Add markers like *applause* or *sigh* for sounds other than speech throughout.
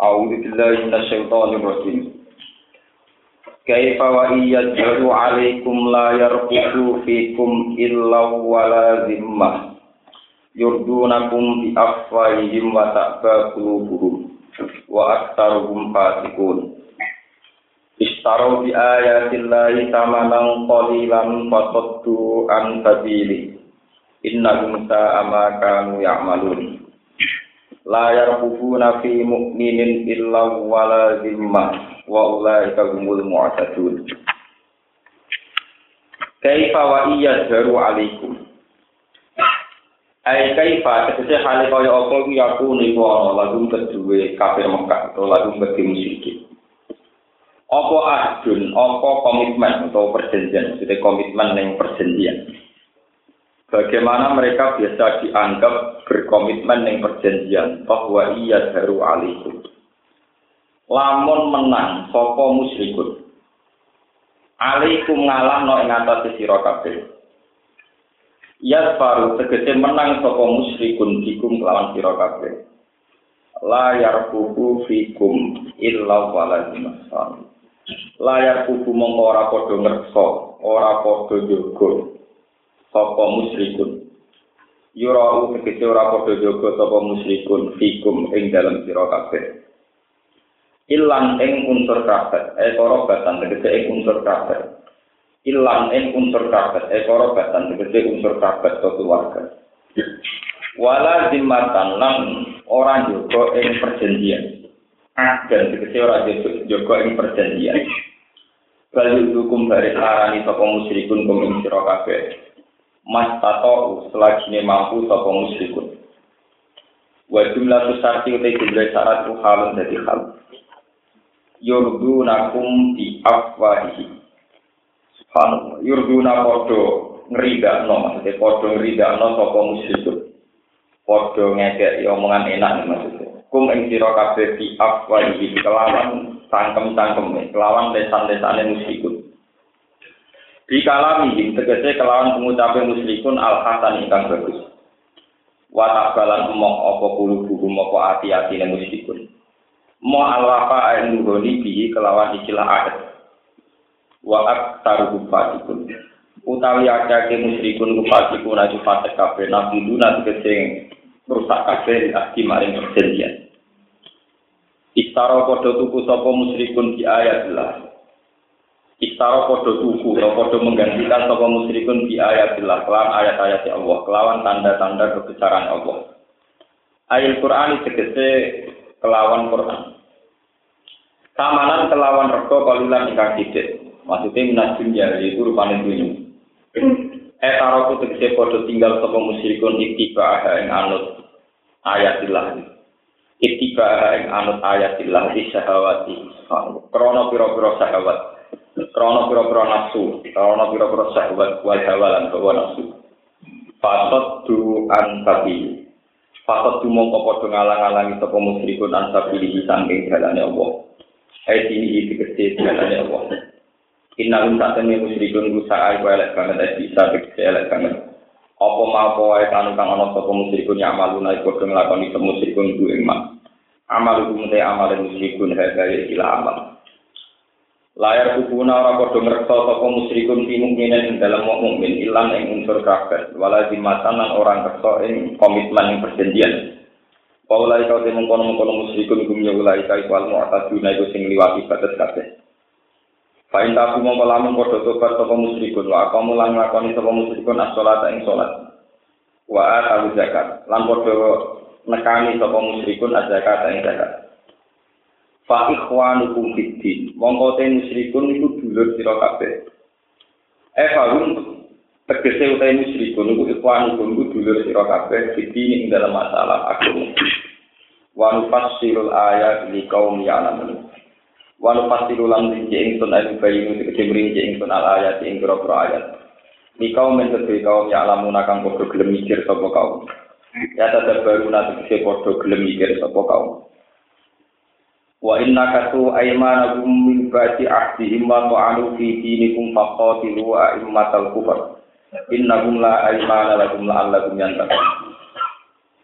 A'udzu billahi minasyaitonir rajim. Kaifa wa iyajru 'alaikum la yarqutu fikum illa wala zimmah. Yurdunakum bi afwahihim wa ta'ba qulubuhum wa aktsaruhum fasiqun. Istaru bi ayatillahi tamanan qalilan fataddu an sabili. Innahum sa'a ma kanu ya'malun la yarqubuna fi mu'minin illa wala zimmah wa ulaika humul mu'tadun kaifa wa iya jaru alaikum Ai kaifa tegese hale kaya apa kuwi aku niku ana lagu kedue kafir Mekah atau lagu bagi musyrik. Apa adun, apa komitmen atau perjanjian, maksudnya komitmen yang perjanjian. Bagaimana mereka biasa dianggap berkomitmen yang perjanjian bahwa ia baru alaikum. Lamun menang sopo musyrikun. Alaikum ngalah no ing atas sira kabeh. Ya baru tegese menang sopo musyrikun dikum lawan sira kabeh. La yarkubu fikum illa waladzim Layar kubu mongko ora ngersa, ora padha jogo sapa musyrikun yurau tegese ora padha jaga sapa musyrikun fikum ing dalam sira kabeh. Ilang ing unsur kabeh e batan tegese ing unsur kabeh. Ilang ing unsur kabeh e batan tegese unsur kabeh to keluarga. Wala zimmatan lan ora jaga ing perjanjian. Dan tegese ora jaga ing perjanjian. Bali hukum dari arani sapa musyrikun kum ing sira kabeh mas tato selagi mampu sapa musyrikun. Wa jumlah susarti utai jumlah syarat halun dadi hal. Yurdu nakum di afwahihi. Subhanallah. Yurdu na podo ngerida no maksudnya podo ngerida no sapa musyrikun. Podo ngekek omongan enak maksudnya. Kum ing sira kabeh afwahihi kelawan cangkem-cangkem kelawan lesan-lesane musyrikun Bikalami tegese kelawan pengucapan musyrikun al hasan ingkang bagus. Balan emok apa kulu buku apa hati-hati ne musyrikun. Mo alwafa ain nuroni bihi kelawan ikilah adat. Wa aktaru kufatikun. Utawi akake musyrikun kufatikun aju fatek kafe nabi duna tegese rusak kafe ahdi maring perjanjian. Istaro podo tuku musyrikun di ayat lah. Istaro podo tuku, atau podo menggantikan sopo musyrikun di ayatillah, kelawan ayat-ayat Allah, kelawan tanda-tanda kebesaran Allah. Ayat Quran tegese kelawan Quran. Samanan kelawan rego kalilan ingkang sidik. Maksudnya minajim ya, itu rupanya dunia. Eh taroku tegese podo tinggal sopo musyrikun iktiba aha ing anut ayatillah. Iktiba aha ing anut ayatillah di syahawati. Krono piro-piro syahawat. Krono pira-pira nafsu, krono pira-pira syahwat wal hawa lan hawa nafsu. Fasad du an tabi. Fasad du mongko padha ngalang-alangi sapa musyrikun an tabi saking dalane Allah. Hai ini iki kecil dalane Allah. Inna lum satene musyrikun rusak ae elek banget bisa kecil elek banget. Apa mau wae kanu kang ana sapa musyrikun ya amaluna iku padha nglakoni musyrikun ku ing mak. Amal iku mute amal musyrikun hadaya ila amal. Layar kubuna ora padha ngreksa sapa musyrikun fi mukminin ing dalam mukmin ilang ing unsur kafir wala dimatan lan ora ngreksa ing komitmen ing perjanjian Paulai kau temu kono kono musyrikun gum ya ulai kai wal mu'taduna iku sing liwati batas kabeh. Fain tabu mongko lamun padha tobat sapa musyrikun wa kamu lan nglakoni sapa musyrikun as-salat ing salat. Wa atu zakat lan padha nekani sapa musyrikun az-zakat ing zakat. Fa ikhwanukum fiddin. Mongko te musyrikun iku dulur sira kabeh. E farum tegese utahe musyrikun iku ikhwanukum iku dulur sira kabeh. Ing dalam masalah agama. Wa nufassirul ayat li qaum ya'lamun. Wa nufassiru lan rinci ingsun ayu bayinu tegese rinci al ayat ing pira-pira ayat. Li kaum men tegese kaum ya'lamun kang padha gelem mikir sapa kaum. Ya tadabbaru nate tegese padha gelem mikir kaum wa inna katu aymanakum min ba'di ahdihim wa ta'alu fi dinikum faqatilu a'immatal kufar innahum la aymana lakum la'allakum yantakum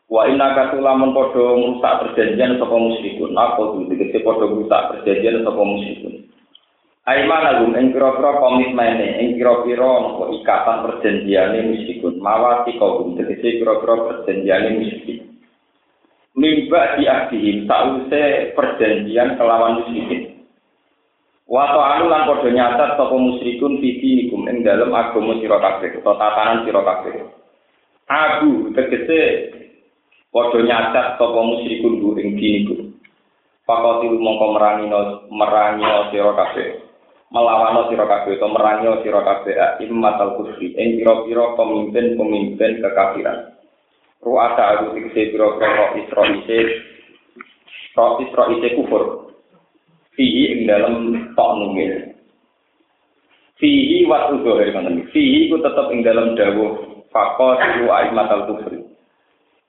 Wa inna kasulamun podo merusak perjanjian sapa musyrikun. Apa tuh dikece podo merusak perjanjian sapa musyrikun. Aiman agum ing pira-pira komitmene, ing pira-pira napa ikatan perjanjiane musyrikun. Mawati kaum dikece pira-pira perjanjiane musyrikun. Mimba di ahdihim sause perjanjian kelawan musyrikin. Wato anu lan padha nyatat sapa musyrikun fiti nikum ing dalem agama sira kabeh utawa tatanan sira kabeh. Abu tegese padha nyacat sapa musyrikun bu ing diniku pakoti mongko merangi merangi sira kabeh melawan sira kabeh utawa merangi sira kabeh immatal kufri ing pira-pira pemimpin-pemimpin kekafiran ruasa aku ikse biro kero isro ise tok isro ise kufur? Fihi ing dalem tok nunge fihi wa uzur mana fihi ku tetep ing dalem dawuh faqat ru aimat kufri.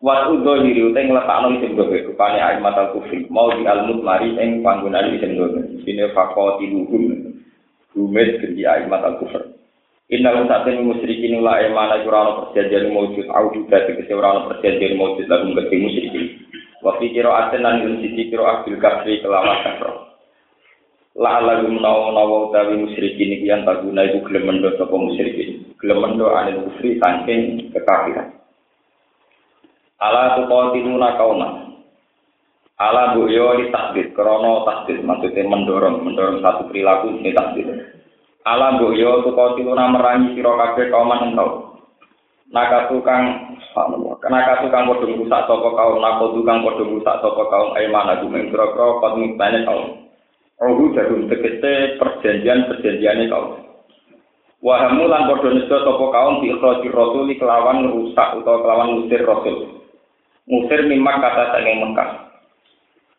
Wa uzur iki ku teng letak nang rupane aimat kufri. Mau di al mutmari ing panggonan iki sing gawe faqat ru gumet gumet ing aimat al kufur Inna rum saat ini musyrikin ula emana kurang perjanjian mewujud au juga tegese ora perjanjian mewujud lagu ngerti musyrikin. Waktu kiro aten lan yun sisi kiro akbil kafri kelawan kafro La lagu menawa nawa utawi musyrikin iki yang tak guna iku gelem mendo sapa musyrikin. Gelem mendo anil kufri saking kekafiran. Ala tu qatiluna kauma. Ala bu yo di takdir, krono takdir, maksudnya mendorong, mendorong satu perilaku ini takdir. Ala bu yo tu qatiluna merangi sira kabeh kaum engkau. Naka tukang Naka tukang padha rusak sapa kaum, naka tukang padha rusak sapa kaum aiman aku ing kira-kira komitmene kaum. Rohu jarum tegese perjanjian-perjanjiane kaum. Wahamu lan padha nesta sapa kaum di ikhrajir rasul kelawan rusak utawa kelawan ngusir rasul. Musir mimak kata saking Mekah.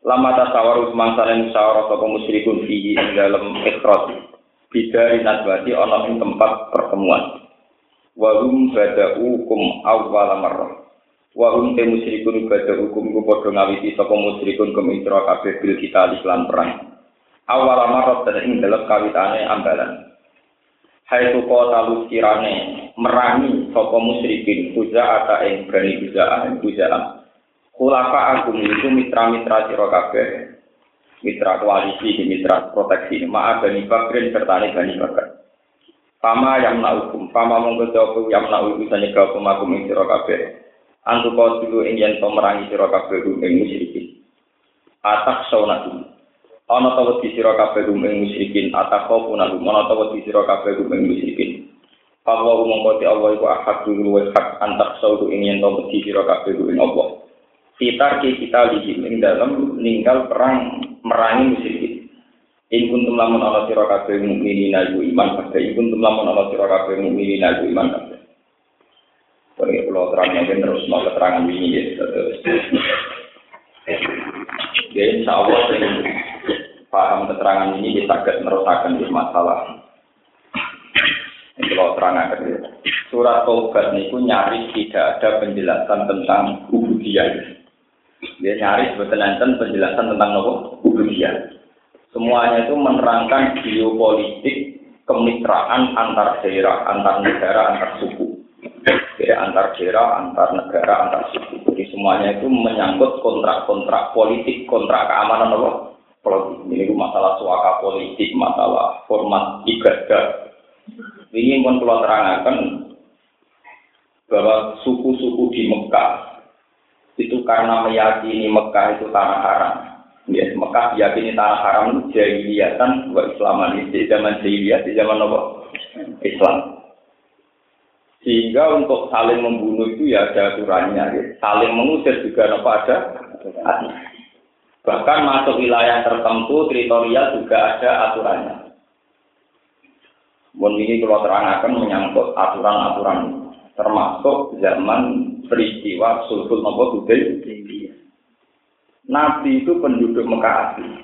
Lama tasawaru semangsa yang musyawarah sapa musyrikun fihi dalam ikhraj. bisa dinasbati ana ing tempat pertemuan. Wa hum badau kum awwal marrah. Wa hum te musyrikun badau kum ku padha ngawiti saka musyrikun kum kabeh bil kita lan perang. Awwal marrah dene ing dalem kawitane ambalan. Hai tu kota lusirane merangi saka musyrikin puja ing brani puja ah puja ah Kulafa aku itu mitra-mitra kabeh. Mitra koalisi, mitra proteksi. Ma'a Bani Bakrin serta Bani Bakar. Pama yang hukum, pama mongko jawab yang naukum sanya kau pemakum ing sira kabeh. Antu kau dulu ing yen merangi sira kabeh ing musyrikin. Atak saunatu. Ana tawa di sira kabeh ing musyrikin, atak kau pun aku, ana tawa di sira kabeh ing musyrikin. Pawa mongko ti Allah iku ahad dulu hak antak saudu ing yen to di sira kabeh ing Allah. Fitar ki kita lihim dalam meninggal perang merangi musyrikin. In kuntum lamun ala sira kabeh mukminin iku iman kabeh. In kuntum lamun ala sira kabeh mukminin iku iman kabeh. Ini kalau terang mungkin terus mau keterangan ini ya. Terus. Ya insya Allah paham keterangan ini kita akan merusakan di masalah. Ini kalau terang akan Surat Taubat ini nyaris tidak ada penjelasan tentang ubudiyah. Dia nyari sebetulnya penjelasan tentang nopo ubudiyah. Semuanya itu menerangkan geopolitik kemitraan antar daerah, antar negara, antar suku. Ya, antar daerah, antar negara, antar suku. Jadi semuanya itu menyangkut kontrak-kontrak politik, kontrak keamanan nopo politik. Ini masalah suaka politik, masalah format ibadah. Ini pun kalau terangkan bahwa suku-suku di Mekah itu karena meyakini Mekah itu tanah haram. Ya, Mekah diyakini tanah haram jahiliyatan wa islaman di zaman jahiliyah di zaman apa? Islam. Sehingga untuk saling membunuh itu ya ada aturannya, ya. saling mengusir juga apa ada Bahkan masuk wilayah tertentu teritorial juga ada aturannya. Mohon ini kalau terangkan menyangkut aturan-aturan termasuk zaman peristiwa sulhul nopo Hudai. Nabi itu penduduk Mekah asli.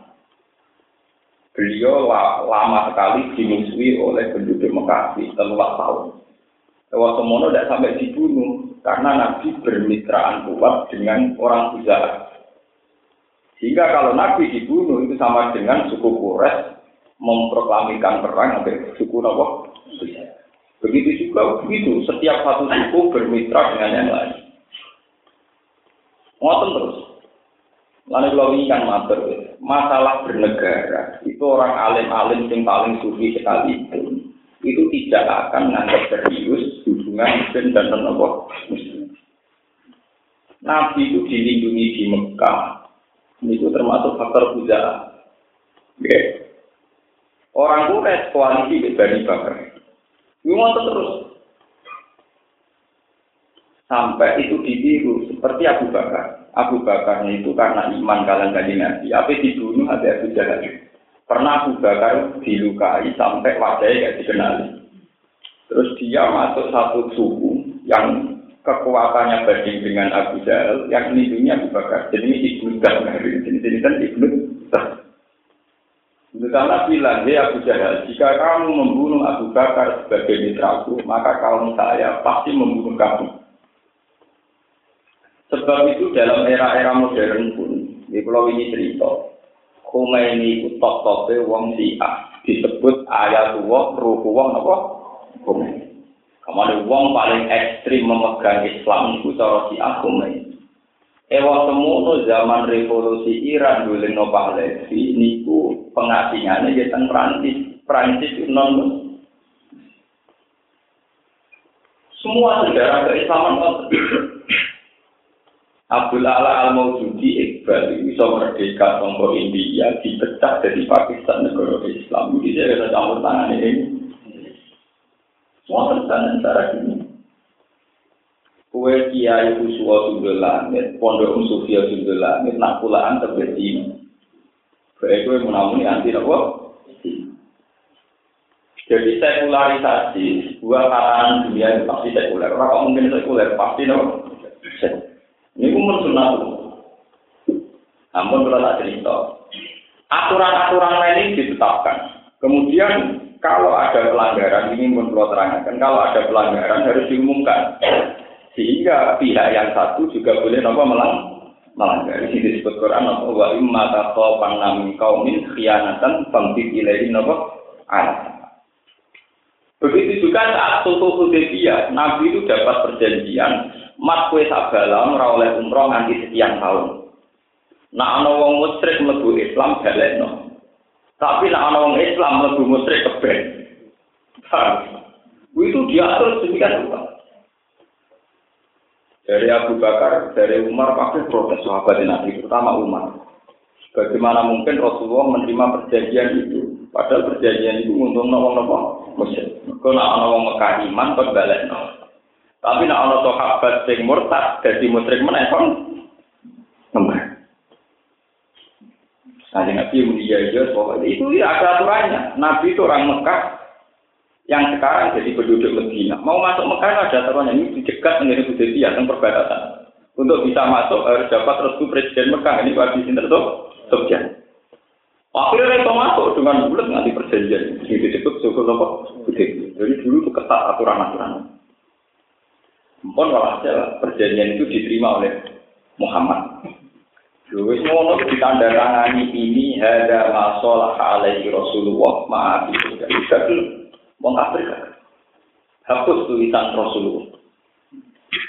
Beliau lama sekali dimusuhi oleh penduduk Mekah asli, telulah tahun. Lewat semono tidak sampai dibunuh karena Nabi bermitraan kuat dengan orang Huzah. Sehingga kalau Nabi dibunuh itu sama dengan suku Quraisy memproklamikan perang sampai suku Nabi Begitu juga begitu, setiap satu suku bermitra dengan yang lain. Ngoten terus. Lalu kalau ini kan mater, masalah bernegara itu orang alim-alim yang paling sufi sekali itu, itu tidak akan menganggap serius hubungan muslim dan non. Nabi itu dilindungi di Mekah, itu termasuk faktor budaya. Okay. Orang Quraisy koalisi Bani Bakar. Itu terus sampai itu ditiru seperti Abu Bakar. Abu Bakar itu karena iman kalian tadi Nabi, apa dibunuh ada Abu Jahal. Pernah Abu Bakar dilukai sampai wajahnya gak dikenali. Terus dia masuk satu suku yang kekuatannya banding dengan Abu Jahal, yang lindungi Abu Bakar. Jadi ini ibnu Ini ini kan ibnu Karena bilang, ya Abu Jahal, jika kamu membunuh Abu Bakar sebagai mitraku, maka kaum saya pasti membunuh kamu. Sebab itu dalam era-era modern pun, di pulau ini cerita, Khomeini itu top-topnya wong siah, disebut ayat wong, ruh wong apa? Khomeini. Kemudian wong paling ekstrim memegang Islam itu cara siah Khomeini. Ewa semono zaman revolusi Iran dulu no Pahlavi niku pengasingannya di Prancis, Prancis itu non semua sejarah keislaman Abdul Ala al Maujudi Iqbal bisa merdeka sangka India dipecah dari Pakistan negara Islam. Ini dia ada campur tangan ini. Semua tertangan cara ini. Kue kiai kusua sundul langit pondok sufia sundul langit nak pulaan terjadi kue kue menamuni anti nopo jadi sekularisasi sebuah kalangan dunia itu pasti sekuler. Orang mungkin sekuler? Pasti nopo. Ini pun sunat. Namun kalau tak cerita, aturan-aturan lain ditetapkan. Kemudian kalau ada pelanggaran, ini pun perlu terangkan, kalau ada pelanggaran harus diumumkan. Sehingga pihak yang satu juga boleh nopo melang melanggar. Ini disebut Quran nopo wa imma taqawan namin kaumin khianatan famtid ilaihi nopo Begitu juga saat Sultan Hudaybiyah, Nabi itu dapat perjanjian mat kue sabala ora oleh umroh nganti sekian tahun. Nak ana wong musyrik mlebu Islam balekno. Tapi nak ana wong Islam mlebu musyrik keben. Itu diatur sedemikian rupa. Dari Abu Bakar, dari Umar pasti protes sahabat Nabi, terutama Umar. Bagaimana mungkin Rasulullah menerima perjanjian itu? Padahal perjanjian itu untuk nolong-nolong musyrik. Kalau nak wong Mekah iman, kok balik tapi nak ana sahabat sing murtad dadi musyrik meneh kon Nah, Nabi mulia ya, itu ya ada aturannya. Nabi itu orang Mekah yang sekarang jadi penduduk Medina. Mau masuk Mekah ada aturannya. Ini dicegat dengan Hudaybiyah yang perbatasan. Untuk bisa masuk harus dapat restu Presiden Mekah. Ini Wabi Sinter tuh Sofyan. Akhirnya mereka masuk dengan bulat nanti perjanjian. Ini disebut suku? Hudaybiyah. Jadi dulu itu ketat aturan-aturan. Pun walhasil perjanjian itu diterima oleh Muhammad. Luwis ngono ditandatangani ini ada masalah alaihi Rasulullah maaf itu gak bisa belum. Wong Afrika. Hapus tulisan Rasulullah.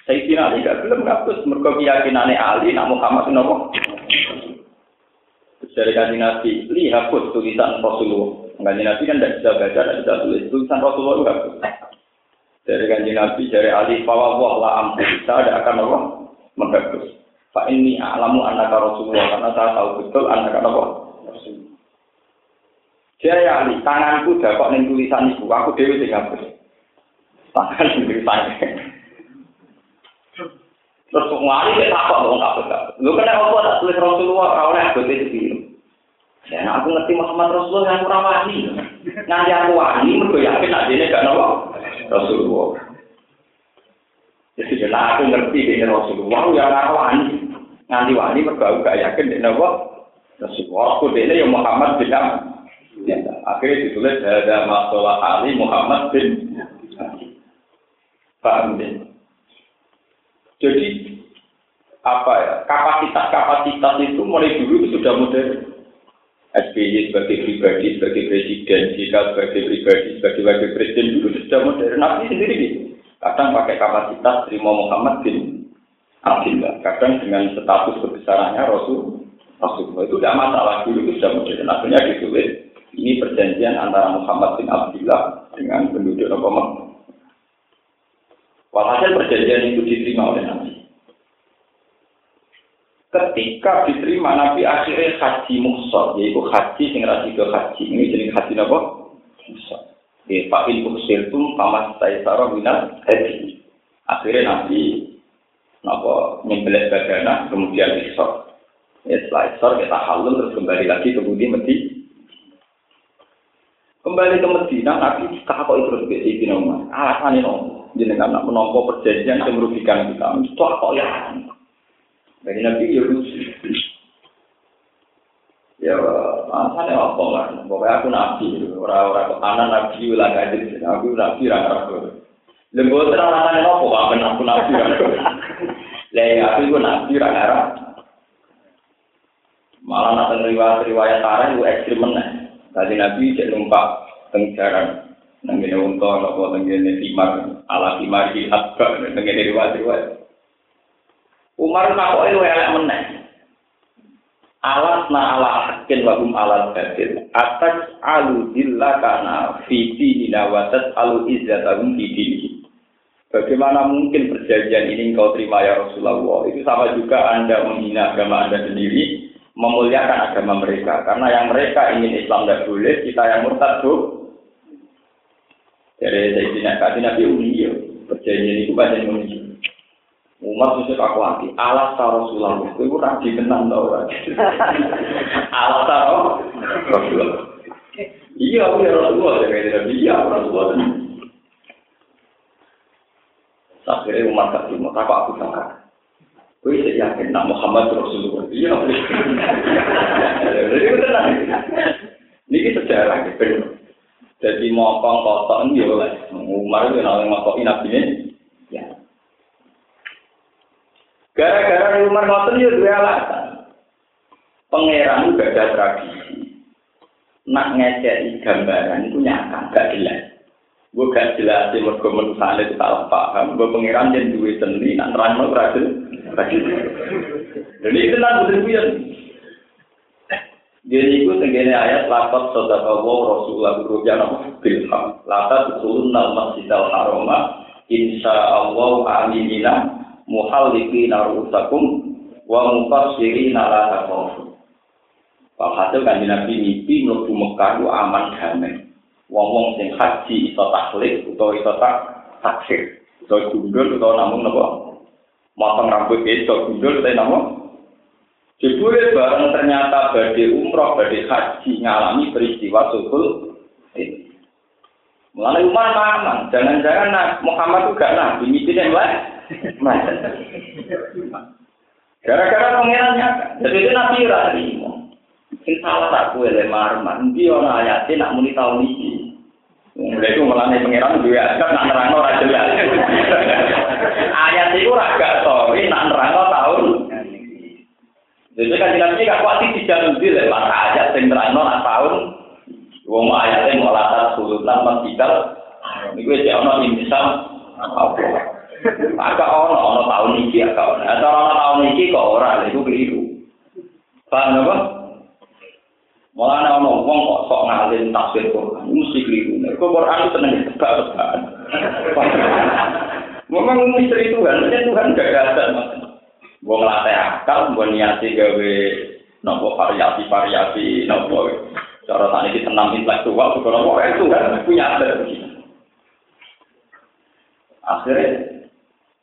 Saya kira Ali gak belum hapus mereka keyakinannya Ali nak Muhammad nopo. Dari kaji Nabi, li hapus tulisan Rasulullah. Kaji Nabi kan tidak bisa baca, tidak bisa tulis. Tulisan Rasulullah hapus dari kanji Nabi dari Ali bahwa wah lah ampun saya ada akan Allah menghapus. Pak ini alamu anak Rasulullah karena saya tahu betul anak Allah. Dia ya Ali, tanganku dapat nih tulisan ibu, aku dewi sing hapus. Tangan tulisan. Terus ngari dia takut dong hapus. Lu kena apa tak tulis Rasulullah, kau nih aku itu Ya, aku ngerti Muhammad Rasulullah yang kurang wani. Nanti aku wani, mereka yakin nak dia gak nolong. Rasulullah. Jadi kalau aku ngerti ini Rasulullah, ya aku wani. Nanti wani berbau gak yakin ini apa? Rasulullah. Aku ini yang Muhammad bin ya, Akhirnya ditulis ada masalah Ali Muhammad bin Paham ya? Jadi apa ya kapasitas-kapasitas itu mulai dulu sudah modern. SBY sebagai pribadi, sebagai presiden, jika sebagai pribadi, sebagai wakil presiden dulu sudah modern. Nabi sendiri gitu. Kadang pakai kapasitas terima Muhammad bin Abdullah. Kadang dengan status kebesarannya Rasul Rasulullah itu tidak masalah dulu itu sudah modern. Akhirnya ditulis ini perjanjian antara Muhammad bin Abdullah dengan penduduk Roma. Walhasil perjanjian itu diterima oleh Nabi. Ketika diterima Nabi akhirnya haji muksor, yaitu haji sing ke haji. Ini jenis haji apa? Muksor. Di Fa'il Uksirtum Pamas Taisara Minat Haji. Akhirnya Nabi Napa nyembelih badana kemudian isor. Ya setelah isor kita halul terus kembali lagi ke Budi Medi. Kembali ke Medina, Nabi kakak terus ke Sayyidina Umar. Alasan ini jenengan nak menompo perjanjian yang merugikan kita. Itu kok ya? Dari Nabi ya. Ya, alasannya apa lah? Pokoknya aku nabi, orang-orang ke kanan nabi ulah ngaji, aku nabi rara Lembu terang alasannya apa? Apa aku nabi? Lah aku itu nabi rara. Malah nanti riwayat-riwayat tarah itu ekstrim meneh. Tadi nabi cek numpak tengjaran. Nenggene unta, nopo nenggene timar, ala timar di atba, nenggene riwayat-riwayat. Umar takoke lu elek meneh. Alas na ala hakin wahum ala batil. Atas alu dilla karena fiti dinawatat alu izzatahum fiti Bagaimana mungkin perjanjian ini engkau terima ya Rasulullah? Itu sama juga Anda menghina agama Anda sendiri, memuliakan agama mereka. Karena yang mereka ingin Islam tidak boleh, kita yang murtad tuh. Jadi Sayyidina Kati Nabi Uni, perjanjian itu banyak Uni. Umar mesti aku hati. Alas ta Rasulullah. Itu ora dikenang *laughs* ta ora. Alas Rasulullah. Iya, aku ya Rasulullah. Iya, iya Rasulullah. Akhirnya Umar tak terima. Tak aku sangka. Kue saya yakin nak Muhammad Rasulullah. Iya, Jadi tenang. Ini sejarah gitu. Jadi mokong kotok ini ya oleh. Umar itu yang ngokok nabi ini. Ya. Gara-gara Umar ngoten ya dua alasan. Pangeran juga ada tradisi. Nak ngecek gambaran itu nyata, gak jelas. Gue gak jelas sih mergo menusane salah paham. Gue pangeran yang duwe seni, nak nerangno berhasil. Jadi itu betul ya. Jadi itu tenggine ayat lapat saudara Rasulullah berujar nama bilham. Latat turun nama masjidil haroma. Insya Allah aminina muhallifi narusakum wa mufassiri nala takofu. Walhasil kan Nabi mimpi mlebu Mekah ku aman damai. Wong-wong sing haji iso taklid utawa iso tak taksir. Iso gundul utawa namung napa? Motong rambut iso gundul utawa namung Jebule bareng ternyata badhe umroh, badhe haji ngalami peristiwa sukul ini. Mulai Umar mamang, jangan-jangan Muhammad itu gak nabi, mimpi yang lain. Gara-gara pengirannya, jadi itu nabi rari. Sing salah tak kue le marman, dia orang ayatnya nak muni tahun ini. Mulai itu melani pengiran juga agak nak nerang ora jelas. Ayat itu agak sorry nak nerang tahun. Jadi kan nabi gak kuat sih tidak nudi le maka ayat sing nerang tahun. Wong ayatnya mau latar sulutan masjidal. Ini gue jangan imsam apa. Agak ono ono tahun iki agak ono. Atau ono tahun iki kok ora itu keliru. Paham apa? Malah ono wong kok sok ngalim tafsir Quran, mesti keliru. Nek Quran itu tenang. Memang misteri Tuhan, ya Tuhan gak ada mas. Wong latih akal, mbok niati gawe nopo variasi-variasi nopo. Cara tadi kita senam intelektual, bukan nopo itu kan punya ada Akhirnya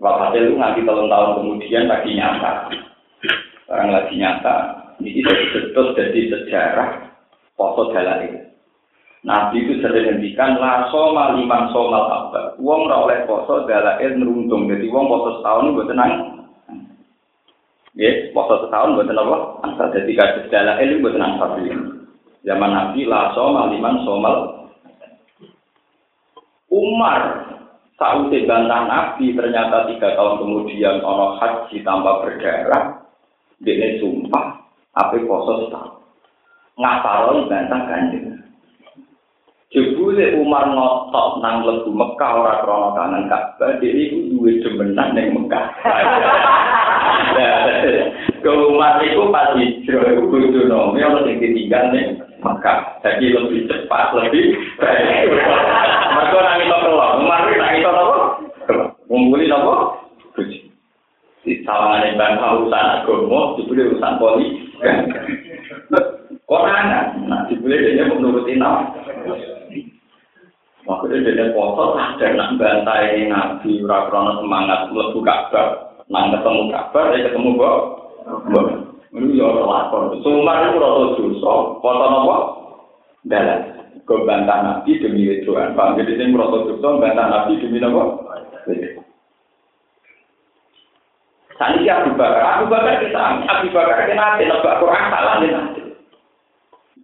Wafat itu nanti tahun tahun kemudian lagi nyata. Orang lagi nyata. Ini betul jadi sejarah foto dalai. Nabi itu sering ngendikan la soma liman somal apa. Wong ora oleh poso dalai neruntung. Jadi wong poso setahun itu tenang. Ya, poso setahun buat apa? Asal jadi kasus dalai itu buat tenang Zaman Nabi la soma liman somal. Umar Sausai bantah Nabi ternyata tiga tahun kemudian ono haji tanpa berdarah. Dia sumpah, apa poso setahun. Ngaparon bantah kanjeng. Jebule Umar ngotot nang lebu Mekah ora krana kangen Ka'bah, dia itu duwe demenan ning Mekah. *laughs* Kalau umat itu pas hijrah itu kudu nomi ono sing ditinggal nih maka jadi lebih cepat lebih baik. *laughs* Mereka nang itu keluar, umat itu nang itu apa? Ngumpuli apa? Di sawangan bangsa urusan agama, dibeli urusan politik. *laughs* Orang nah dibeli dia menuruti nama. Maksudnya dia foto ada nak bantai nabi ora semangat mlebu Ka'bah, nang ketemu Ka'bah, dia ketemu kok Ini ya lapor. Sumar itu rata dosa. Foto nopo? Dalam. Kau bantah nabi demi Tuhan. Bang, jadi ini rata dosa, bantah nabi demi nopo? Saat ini Abu Bakar. Abu Bakar kita, Abu Bakar kita nanti, nebak Quran salah nanti.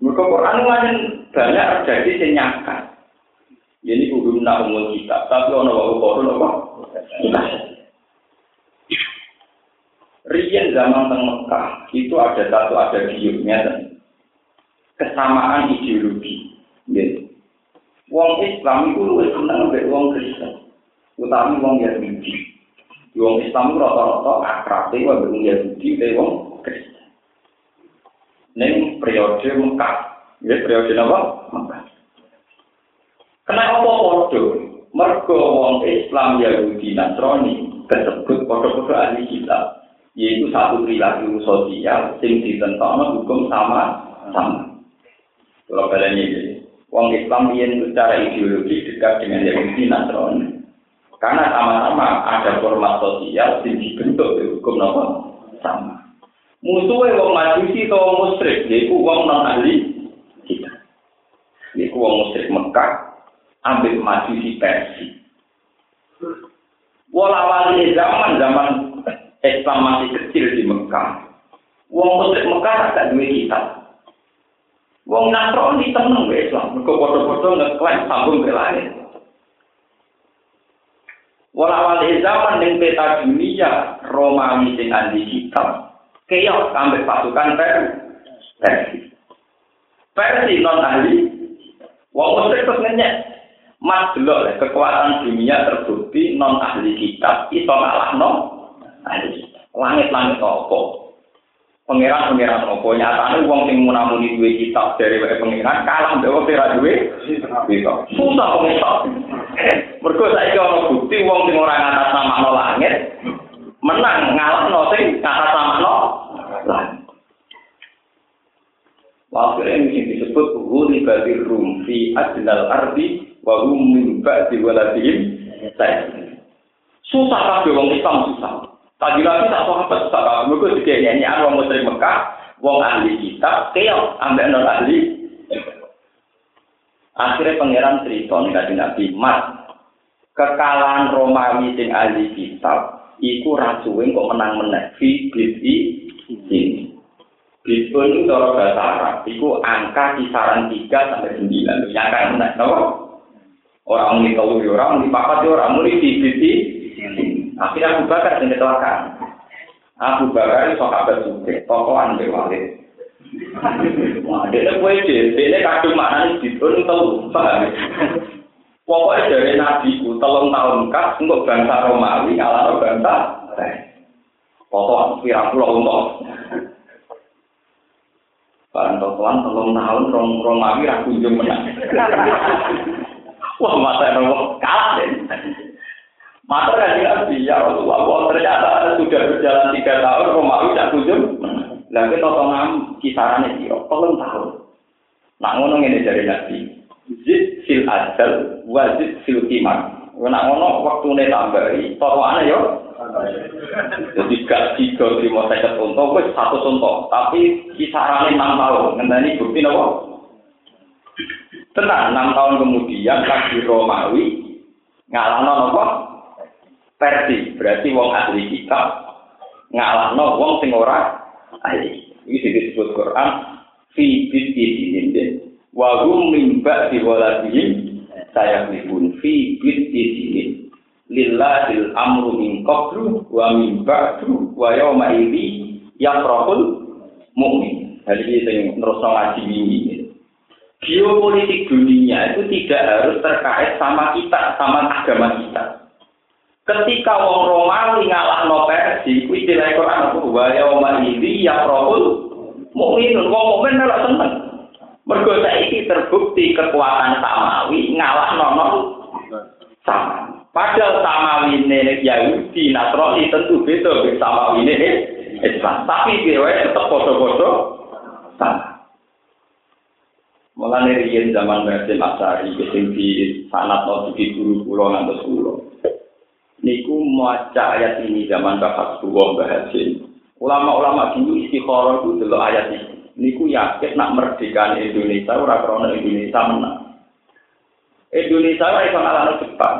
Mereka Quran banyak terjadi senyakan. Nak umum kita, tapi ono kono nopo? Kita. Rian zaman teng Mekah itu ada satu ada giurnya kesamaan ideologi. Gitu. Wong Islam itu lebih senang lebih wong Kristen, utama wong Yahudi. Wong Islam itu rata-rata akrab itu wong Yahudi, dari wong Kristen. Neng periode Mekah, ya periode apa? Mekah. Kenapa podo? Mergo wong Islam Yahudi Nasrani tersebut podo-podo ahli kitab yaitu satu perilaku sosial sing ditentokno hukum sama sama. Kalau kalian ini, Wong Islam yang secara ideologi dekat dengan Yahudi Nasrani. Karena sama-sama ada format sosial yang dibentuk di hukum apa sama. Musuhnya wong majusi atau musyrik, yaitu wong non ahli kita. Yaitu wong musyrik Mekah, ambil majusi Persia. Walau zaman zaman Islam masih kecil di Mekah. Wong musyrik Mekah agak duwe kitab. Wong Nasrani tenang be Islam, mergo padha-padha ngeklaim sambung ke langit. Walau zaman ning peta dunia Romawi sing andi kitab, keok sampai pasukan Persia. Persia non ahli, wong musyrik terus. Mas delok kekuatan dunia terbukti non ahli kitab iso ngalahno Langit-langit apa? Pangeran-pangeran apa? Nyatane wong sing munamuni duwe kitab dari wae pangeran kalah mbek wong ora duwe. Susah kok iso. Mergo saiki bukti wong sing ngatas nama langit menang ngalahno sing ngatas nama langit. Wakil ini disebut Huli Badir Rum fi Adnal Ardi wa hum min ba'di waladihim Susah kabeh wong Islam susah. Tadi lagi tak sahabat tak kamu gue juga nyanyi orang muslim Mekah, wong ahli kitab, keok ambek non ahli. Akhirnya pangeran cerita nih kaji nabi, mas kekalahan Romawi sing ahli kitab, iku rasuin kok menang menang fi bid'i ini. Bid'un itu cara bahasa Arab, iku angka kisaran 3 sampai 9. Yang kan menang, no? Orang muni telu, orang muni papat, orang muni fi bid'i Akhirnya Abu Bakar yang kecelakaan. Abu Bakar sahabat juga, tokohan di walid. Wah, dia kue dia, dia kadung mana nih, dia tahu, paham Pokoknya dari Nabi ku, telung tahun kas, untuk bangsa Romawi, ngalah bangsa, potongan, pirang pulau untuk. Barang totoan, telung tahun, Romawi, rakunjung menang. Wah, masa kalah deh. Maka dari Nabi, ya Rasulullah, ternyata sudah berjalan tiga tahun, Romawi tak kunjung. Lalu totongan kisarannya dia, tolong tahun. Nak ngono ini dari Nabi. Zid fil ajal, wazid fil kimar. Nak ngono waktu ini tambahi, totongannya yo. Jadi gak tiga, lima, gue satu contoh. Tapi kisarannya enam tahun. Ngendani bukti nopo. Tenang, enam tahun kemudian lagi Romawi ngalahno nopo versi berarti wong ahli kitab ngalahno wong sing ora ahli. Iki disebut Quran fi bid'i dinin wa hum min ba'di waladihim pun fi bid'i dinin lillahil amru min qablu wa min ba'du wa yawma idzi yafrahul mukmin jadi ini terus ngaji ini geopolitik dunia itu tidak harus terkait sama kita sama agama kita Ketika wong Romawi ngalahno Persia, kuwi istilah Quran apa wa yauma idzi yafrahul mukminun wong mukmin melok seneng. Mergo saiki terbukti kekuatan Samawi ngalahno sama. Padahal Samawi ini Yahudi, Nasrani tentu beda Samawi ini Islam. Tapi dia tetap foto-foto sama. Mulane riyen zaman Basim Asari sing di sanat no di guru kula ngantos kula. Niku maca ayat ini zaman Bapak Suwo Bahasin. Ulama-ulama dulu istikharah itu delok ayat ini. Niku yakin nak merdeka Indonesia ora krana Indonesia menang. Indonesia ora iso ngalahno Jepang.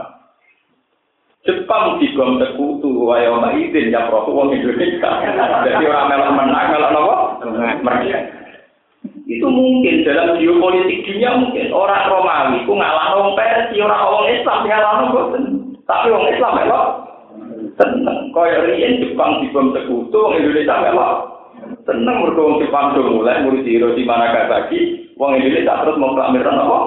Jepang digom sekutu wae ana izin ya pro wong Indonesia. Jadi ora melok menang melok napa? Merdeka. Itu mungkin dalam geopolitik dunia mungkin orang Romawi ku ngalah orang Persia, orang orang Islam ngalah boten. Tapi orang Islam melok tenang. Kaya riyen Jepang dibom sekutu, orang Indonesia melok tenang mergo wong Jepang do mulai murid di mana Nagasaki, wong Indonesia terus mengklamirkan apa?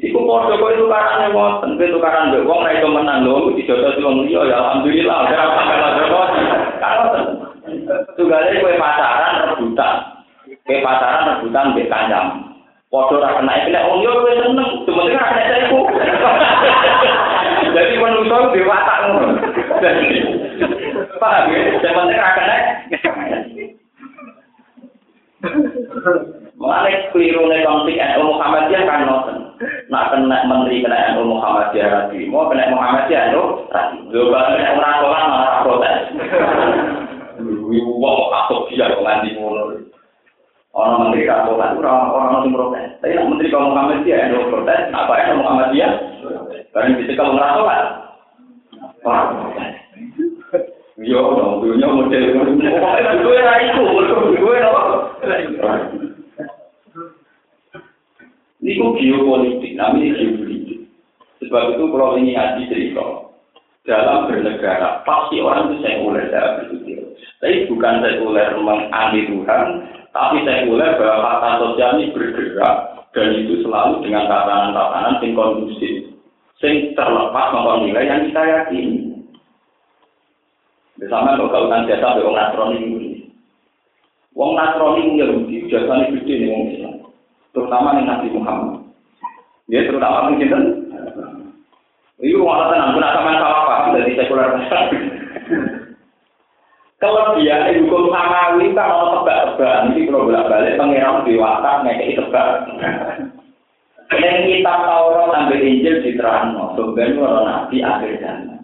Iku kok itu karane wonten, itu tukaran mbek wong ra iso menang lho, dijotos wong liya ya alhamdulillah, ora sampe lha Kan Tunggalnya kue pacaran rebutan. Kue pacaran rebutan di kancam. Podo ra kena kena wong yo kowe seneng, cuma. Jadi manusa di watak ngono. Paham ya? Zaman ra kena. Mulai keliru nih konflik NU Muhammadiyah kan nonton. Nak kena menteri kena NU Muhammadiyah mau kena Muhammadiyah NU radhi. Lho kena orang orang malah protes. Ibu wong atau dia kok nganti ngono. Orang menteri kan orang orang yang protes. Tapi nak menteri kaum Muhammad dia yang protes, apa yang Muhammad dia? Karena bisa kalau ngerasa kan? Yo, dunia model Pokoknya gue ra iku, gue no. Ini geopolitik, namanya geopolitik. Sebab itu kalau ini ngaji cerita, dalam bernegara pasti orang itu sekuler dalam berpikir. Tapi bukan sekuler menganti Tuhan, tapi sekuler bahwa fakta sosial ini bergerak dan itu selalu dengan tatanan-tatanan yang kondusif, yang terlepas nomor nilai yang kita yakini. Bersama kalau kautan jasa wong Nasrani ini. Wong Nasrani Yahudi jasanya gede nih wong Islam, terutama nih Nabi Muhammad. Dia terutama mungkin Ini rumah tenang, kenapa sama apa? Dari sekuler *laughs* kelebihan hukum samawi kan ono tebak-tebakan iki kalau bolak-balik pangeran dewasa ngekeki tebak. Ning kita Taurat sampai Injil diterangno, sebenarnya orang nabi akhir zaman.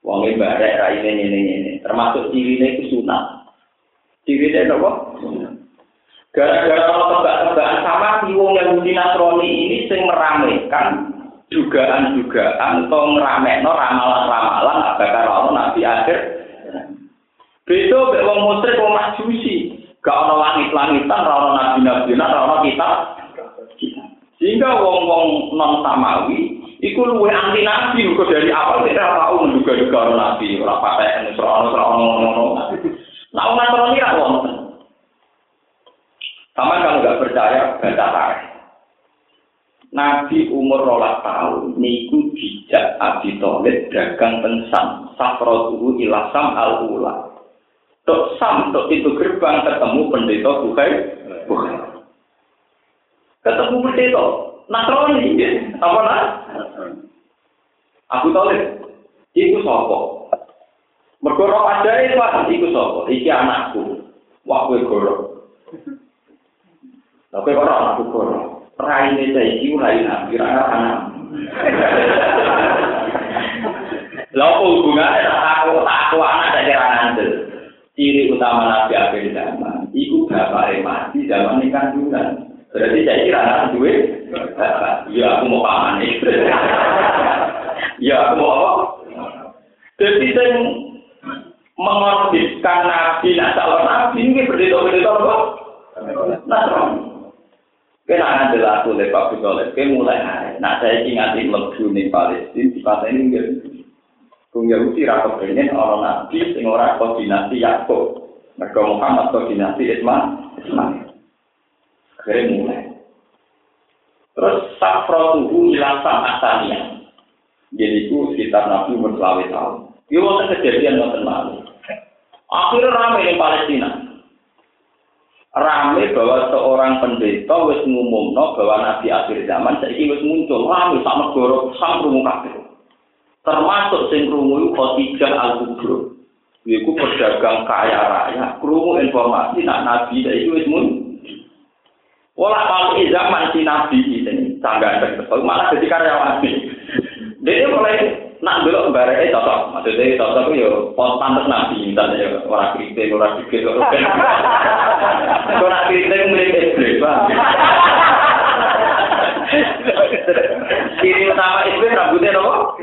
Wong e barek ini ini ini, termasuk cirine itu sunat. Cirine apa? Gara-gara ono tebak-tebakan sama si wong yang Nasrani ini sing meramaikan dugaan-dugaan atau ngeramekno ramalan-ramalan apakah ono nabi akhir Beda mek wong musyrik wong majusi. Gak ana langit-langitan, ora ana nabi-nabi, ora ana kitab. Sehingga wong-wong non samawi iku luwih anti nabi kok dari awal kita tahu menduga-duga orang nabi, ora paten ora ana ngono-ngono. Nah, wong Nasrani ra wonten. Sama kalau nggak percaya tarikh. Nabi umur rolas tahun niku dijak Abi Thalib dagang tensam safrotuhu ilasam al ula untuk sam untuk pintu gerbang ketemu pendeta bukai bukai ketemu pendeta. Natroni ya. apa nak? Aku tahu itu sopo bergorok aja itu pak. Itu sopo iki anakku. Waktu gorok tapi kowe aku gorok rai ini saya iki rai nabi rai anak. Lo hubungan aku aku anak dari anak ciri utama Nabi akhir zaman, itu bapak mati zaman ini kandungan. Berarti saya kira anak duit, ya aku mau paman ya aku mau? Jadi saya mengorbitkan Nabi, nah calon Nabi ini berdita-berdita apa? Nasrani. Kena ngambil aku lepak Pak mulai hari. Nah saya ingat di Palestina, di ini Wong Yahudi ra kepengin orang nabi sing ora koordinasi Yakub. Mereka Muhammad koordinasi Isma. Akhirnya mulai. Terus safrotuhu ila asania. Jadi itu sekitar Nabi umur selawe tahun. Itu waktu kejadian waktu malu. Akhirnya ramai di Palestina. Ramai bahwa seorang pendeta wis ngumumno bahwa Nabi akhir zaman saiki wis muncul. Ramai sama negara sam krungu kabeh. Termasuk sing krungu iku Khadijah Al-Kubra. Iku pedagang kaya raya, krungu informasi nak Nabi saiki wis muncul. Wala kalau zaman si Nabi ini, sangat betul, malah jadi karyawan. *laughs* Dia mulai nak belok bareke cocok. Maksudnya cocok itu ya pantes nabi misalnya ya ora kritik ora dikit ora ben. Ora kritik mirip iblis, Bang. Ciri utama iblis rambutnya nopo?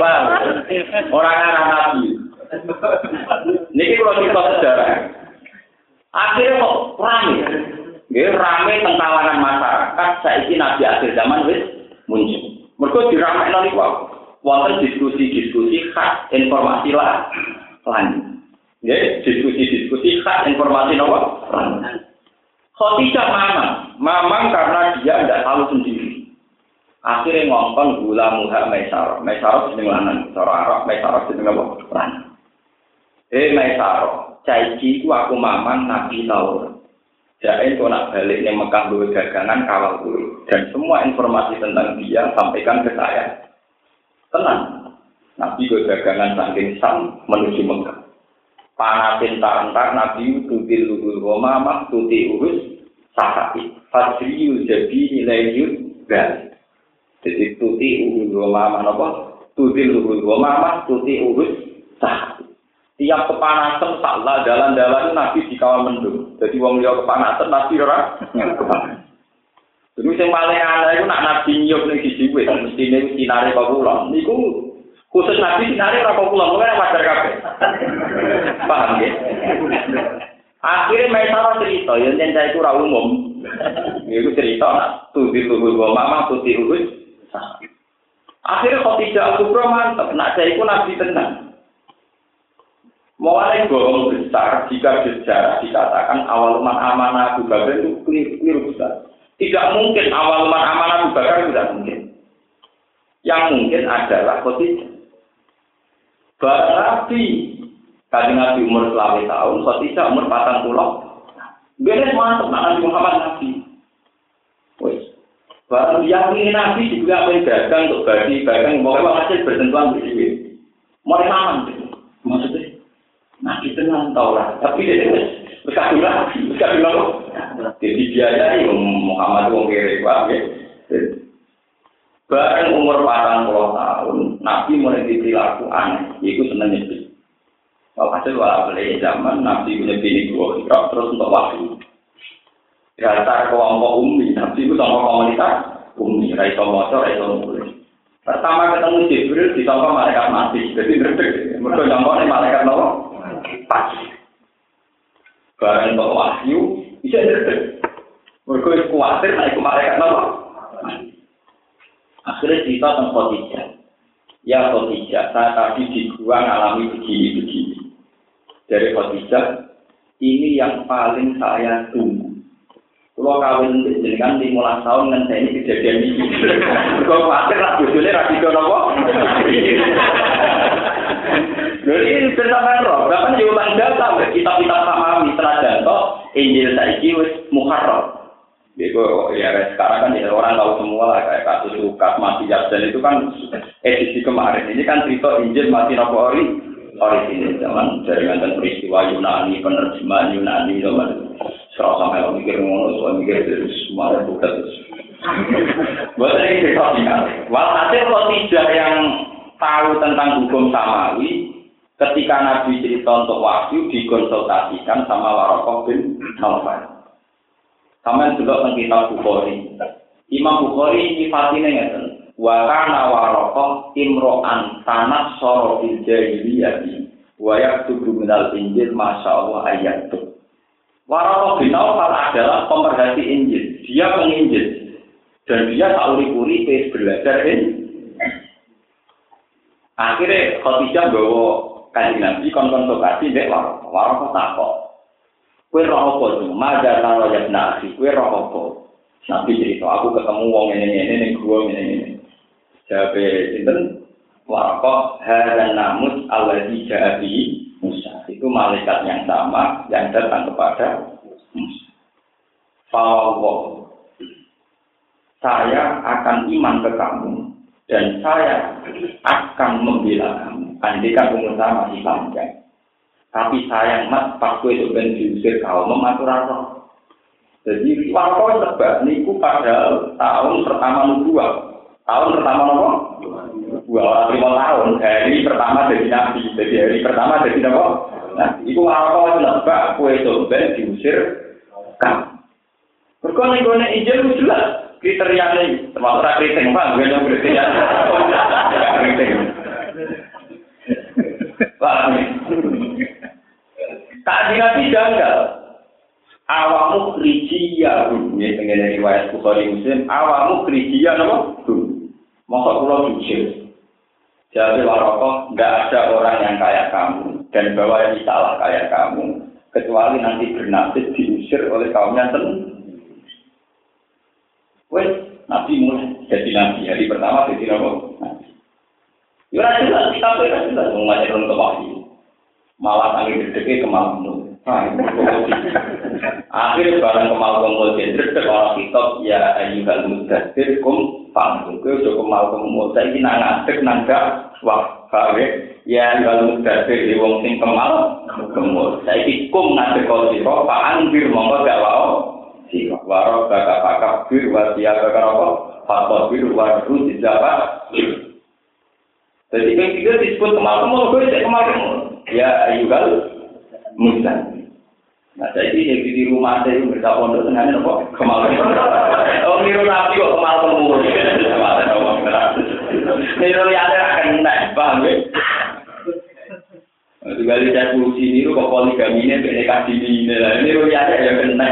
Bang, orang arah nabi. Niki kalau cerita sejarah. Akhirnya kok rame. Nggih rame teng masyarakat saiki nabi akhir zaman wis muncul. Mergo diramekno niku wonten diskusi-diskusi khas informasi lah lan. Nggih, diskusi-diskusi khas informasi nopo? Khotijah mamang, mamang karena dia tidak tahu sendiri. Akhirnya ngomong gula muha maisaro, maisaro jeneng lanang, cara Arab maisaro jeneng apa? Lanang. Eh maisaro, caiki ku aku mamang nabi taurat. Jain kau nak balik yang Mekah dua dagangan kawal dulu dan semua informasi tentang dia sampaikan ke saya. Tenang, Nabi gue dagangan saking sam menuju Mekah. panasin tak nabi tutil lubul goma mak tuti urus sahati fatriu jadi nilai yud dan jadi tuti urus goma mak apa? Tutil lubul goma mak tuti urus sahati tiap kepanasan salah dalan-dalan nabi dikawal mendung. Jadi wong dia kepanasan nabi ora kepanasan Jadi sing paling aneh itu nak nabi nyup ning sisi sini, mestine nih sinarnya kau. Niku khusus nabi sinare ora pulang, mulai wajar kafe. Paham ya? Akhirnya mereka cerita, yang saya itu ora umum. Itu cerita nak tuti tubuh gua mama tuti urus. Akhirnya kok tidak aku mantap, nak saya itu nabi tenang. Mulai bohong besar jika sejarah dikatakan awal umat amanah Abu Bakar itu keliru besar. Tidak mungkin awal umat amanah Abu Bakar tidak mungkin. Yang mungkin adalah Khadijah. Barang Nabi, Nabi umur selama tahun, Khadijah umur patang pulau. Beres mantap Nabi Muhammad Nabi. Wes. Barang yang ini Nabi juga apa dagang untuk bagi, dagang, pokoknya hasil bersentuhan bersih. Mau mana? Maksudnya Nabi tenang tau lah, tapi dia berkabung lagi, lagi. Jadi biaya Muhammad wong kiri pak, Bareng umur patang puluh tahun, Nabi mulai diperilaku aneh, itu seneng nyepi. Kalau hasil beli zaman, Nabi punya bini dua, terus untuk wahyu. Dasar kelompok umi, Nabi itu sama komunitas umi, raiso motor, raiso mulai. Pertama ketemu Jibril, disangka malaikat mati, jadi ngerti. Mereka nyangka malaikat nolong. pagi. Barang untuk wahyu, bisa ngerti. Mereka khawatir naik ke malaikat nama. Akhirnya cerita tentang Khadijah. Ya Khadijah, saya tadi di gua ngalami begini-begini. Dari Khadijah, ini yang paling saya tunggu. Kalau kawin dengan lima tahun dengan saya ini kejadian ini. *laughs* Kalau khawatir lah, bujurnya rapi apa? Jadi bersama roh, bahkan diulang data kita kita pahami setelah toh Injil saiki wis muharram. Jadi ya sekarang kan ya, orang tahu semua lah kayak kasus Lukas mati dan itu kan edisi kemarin ini kan cerita Injil mati nopo ori ini zaman dari mantan peristiwa Yunani penerjemahan Yunani zaman serau sampai mikir ngono soal mikir dari semua bukan buat ini cerita singkat. Walhasil kalau tidak yang tahu tentang hukum samawi ketika Nabi cerita untuk wahyu dikonsultasikan sama Warokoh bin. Sama juga tentang kitab Bukhari. Imam Bukhari nyifatin ngeten. Wa kana Warokoh imro'an tanah soro fil jahiliyati wa yaktubu minal injil masya Allah ayat itu. Warokoh bin Naufal adalah pemerhati Injil. Dia penginjil. Dan dia tak uri-uri belajar Injil. Akhirnya Khadijah bawa kanjeng Nabi kon konsultasi mbek warok. Warok kok takok. Kowe roh apa to? Maja karo ya nasi, kowe roh apa? Nabi cerita, aku ketemu wong ini ini ini gua ini ini. Jabe sinten Warokoh dan namus Allah di Musa. Itu malaikat yang sama yang datang kepada Musa. Fawwah. Saya akan iman ke kamu dan saya akan membela kamu. Andikan umur saya masih panjang. Tapi sayang mas, pas gue itu ben diusir kau mematur Jadi Warokoh sebab niku pada tahun pertama nubuah. Tahun pertama nopo? Dua lima tahun. Hari pertama jadi nabi. Jadi hari pertama jadi nopo? Nah, itu apa nebak kue soben diusir kan. Berkone kone itu jelas kriteria ini termasuk kriting bang, gue yang kriteria. Tak nabi janggal. Awamu krijiya, ini pengen riwayat Bukhari Muslim. Awamu krijiya, nopo? Masa pulau jujur. Jadi warokoh, nggak ada orang yang kayak kamu dan bawa yang salah kayak kamu, kecuali nanti bernasib diusir oleh kaumnya sendiri. Wes, nabi mulai jadi nabi hari pertama jadi nabi. Ya jelas, kita jelas mau ngajarin ke wahyu. Malah tangi gede ke malam Akhirnya barang kemal kumpul ke orang kitab ya ayyuhal mudathir kum panggung ke udah kemal kumpul saya ini nang ngadek gak wah kawe ya ayyuhal mudathir di wong sing kemal kumpul saya ini kum ngadek kau siro pak anggir mongko gak wau. Siro waro kakak kakak bir wasia kakak apa fakor bir waru dijawab jadi kan kita disebut kemal kumpul gue kemal kumpul ya ayyuhal Musa. Nah, jadi yang di rumah saya itu berita pondok dengan apa? Kemal. Oh, niru nabi kok kemal temu. Niru yang ada akan naik, paham ya? Juga lihat kursi niru kok poligami ini, PNKD ini, niru yang ada yang kena.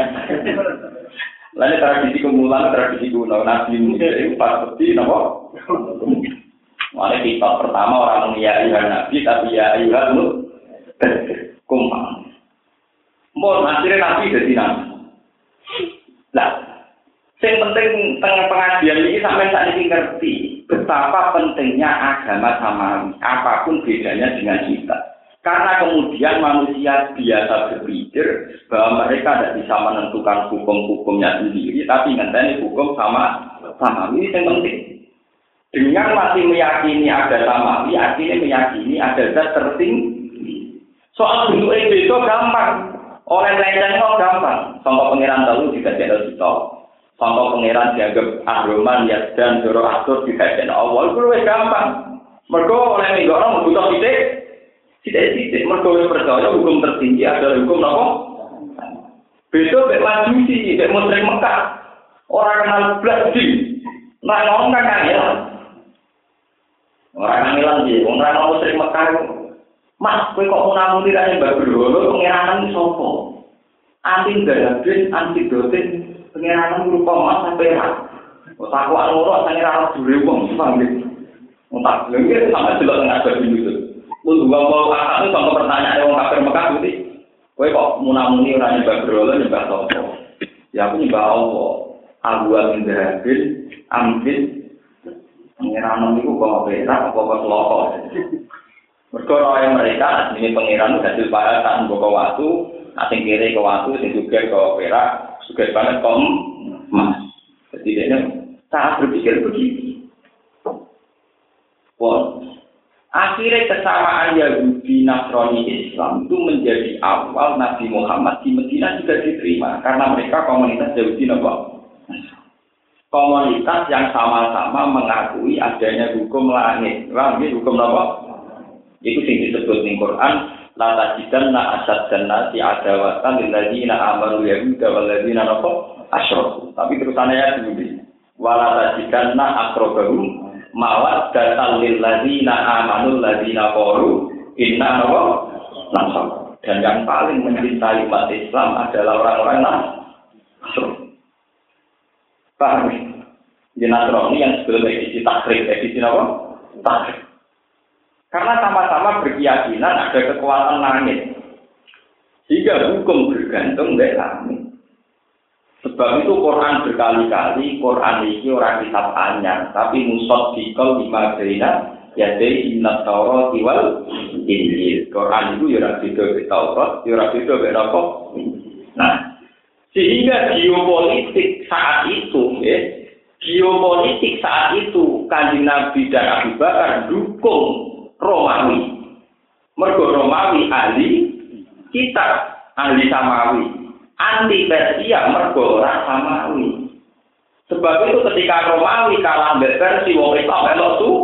Lalu tradisi kemulan, tradisi kuno, nabi Musa itu pasti, nopo. Malah kita pertama orang ya ayuhan nabi, tapi ya ayuhan mu, kumpang. Mau akhirnya nabi jadi nabi. Nah, yang penting tengah pengajian ini sampai saat ini ngerti betapa pentingnya agama sama apa pun bedanya dengan kita. Karena kemudian manusia biasa berpikir bahwa mereka tidak bisa menentukan hukum-hukumnya sendiri, tapi ngenteni hukum sama sama ini yang penting. Dengan masih meyakini ada sama, artinya meyakini ada zat tertinggi. Soal bentuk itu gampang. Oleh lenceng kok gampang. Contoh pengiran tahu juga tidak kita. Contoh pengiran dianggap ahroman, ya dan joro atur juga tidak Allah. Itu lebih gampang. Mereka oleh minggu orang butuh titik. Tidak titik. Mereka percaya hukum tertinggi adalah hukum apa? Beda bek majusi, bek musrik Mekah. Orang kenal belas di. Nah, ngomong kan kangelan. Orang kangelan sih. Orang musrik Mekah Mas, kowe kok mau namun tidak yang berbeda, pengirangan ini. Anti gadabin, anti dotin, pengirangan lupa mas sampai rak. Otak wak loro, asalnya rak juri wong, sepang gitu. Otak, lengkir, sama jelas dengan ada di Yusuf. Lu juga mau kakak, itu sama pertanyaan yang kabar Mekah, gitu. Kowe kok mau namun ini orang yang berbeda, nyebab sopo. Ya aku nyebab apa? Aku amin gadabin, amin. Pengirangan niku kok mau apa kok mau. Mereka orang mereka ini pengiran hasil para tak membawa waktu, asing kiri ke waktu, asing juga ke perak, juga banget kom dia saat berpikir begini. Wah, akhirnya kesamaan Yahudi Nasrani Islam itu menjadi awal Nabi Muhammad di Medina juga diterima karena mereka komunitas Yahudi Nabi. Komunitas yang sama-sama mengakui adanya hukum langit. Langit hukum apa? Itu sing disebut ning Quran, la asad jannati adawatan lil ladzina amanu yahuda wal ladzina nafaq asyraku. Tapi terusannya ya begini. Wala tajidanna aqrabahum mawaddatan lil ladzina amanu ladzina qalu inna nasab. Dan yang paling mencintai umat Islam adalah orang-orang Nasrani. Paham? Di Nasrani yang sebelum edisi takrib, edisi apa? Takrib. Karena sama-sama berkeyakinan ada kekuatan langit. Sehingga hukum bergantung dari langit. Sebab itu Quran berkali-kali, Quran ini orang kitab anyar, tapi musod dikol lima berina, jadi inna taurat wal injil. Quran itu ya ora beda be Taurat, ya Nah, sehingga geopolitik saat itu, ya, geopolitik saat itu kanjeng Nabi dan Abu Bakar dukung Romawi. Mergo Romawi ahli kita ahli Samawi. Anti Persia mergo ora Samawi. Sebab itu ketika Romawi kalah mbek Persia wong Islam melok tuh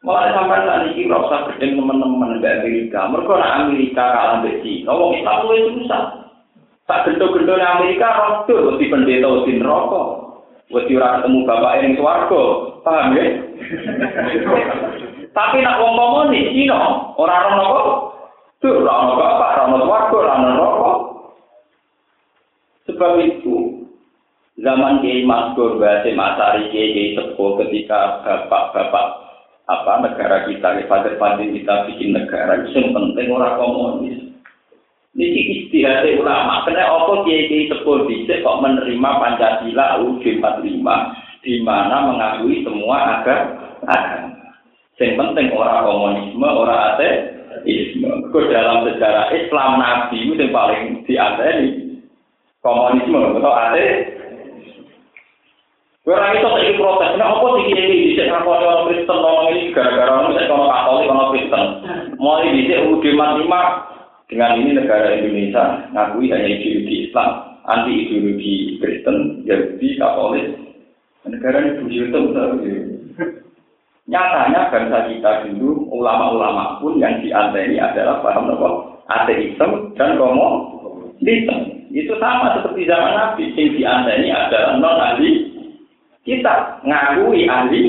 Mulai sampai saat ini rasa gedeng teman-teman di Amerika. Mereka nak Amerika kalah mbek Cina. Wong susah. Tak gendo-gendo Amerika rodo di pendeta di neraka. Wes ora ketemu bapak yang swarga. Paham ya? Tapi nak wong komunis Cina ora ora napa? Tuh ora ono bapak, ora ono swarga, ora ono neraka. Sebab itu zaman Kiai Maskur Basim Asari Kiai ketika bapak-bapak apa negara kita, pada pada kita bikin negara itu penting orang komunis. Ini istihad ulama, karena apa kiai kiai sepuluh bisa kok menerima Pancasila UUD 45 di mana mengakui semua agama. Yang penting orang komunisme, orang ateisme. Kau dalam sejarah Islam Nabi itu yang paling diadani komunisme atau ateis. Orang itu saya protes, nah apa sih ini bisa ngakoni orang Kristen ngomong ini gara-gara orang orang Katolik orang Kristen. Mulai bisa UUD 45 dengan ini negara Indonesia ngakui hanya ideologi Islam, anti ideologi Kristen, Yahudi, Katolik. Negara ini bujur Nyatanya bangsa kita dulu, ulama-ulama pun yang dianteni adalah paham apa? Ateisme dan komunisme. Itu sama seperti zaman Nabi, yang dianteni adalah non ahli kita ngakui ahli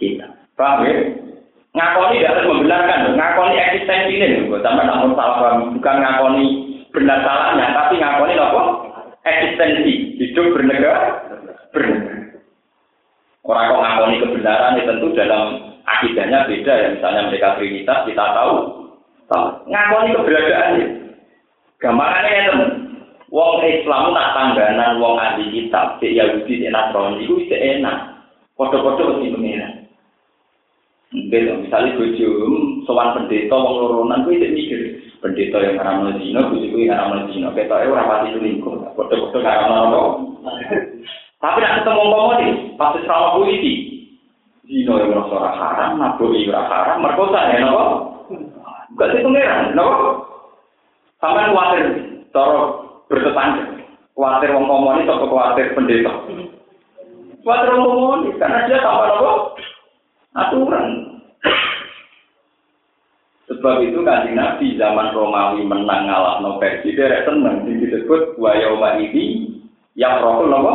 kita. Paham ya? Ngakoni tidak harus membenarkan, ngakoni eksistensi ini, sama namun salah paham, bukan ngakoni benar salahnya, tapi ngakoni apa? Eksistensi, hidup bernegara, bernegara. Orang kok ngakoni kebenaran itu tentu dalam akidahnya beda ya, misalnya mereka Trinitas kita tahu, tahu. ngakoni keberadaannya. Gambarannya ya teman, Wong Islam nak tangganan wong ahli kitab, cek Yahudi, cek Nasrani, itu enak. Foto-foto mesti pengiran. Mungkin misalnya bojo sowan pendeta wong loronan kuwi cek mikir pendeta yang haram zina, bojo kuwi haram zina. Ketoke ora pati selingkuh. Foto-foto haram? *laughs* Tapi nak ketemu komunis, pasti sama polisi. Zina yang merasa ora haram, nabuhi ora haram, merkosa ya napa? Gak sih pengiran, napa? Sampai khawatir, cara bertetangga. Khawatir wong komunis atau khawatir pendeta. Khawatir wong komunis karena dia tanpa apa? Aturan. Sebab itu kan Nabi zaman Romawi menang ngalah no versi dia seneng disebut wayoma ini yang rokok nopo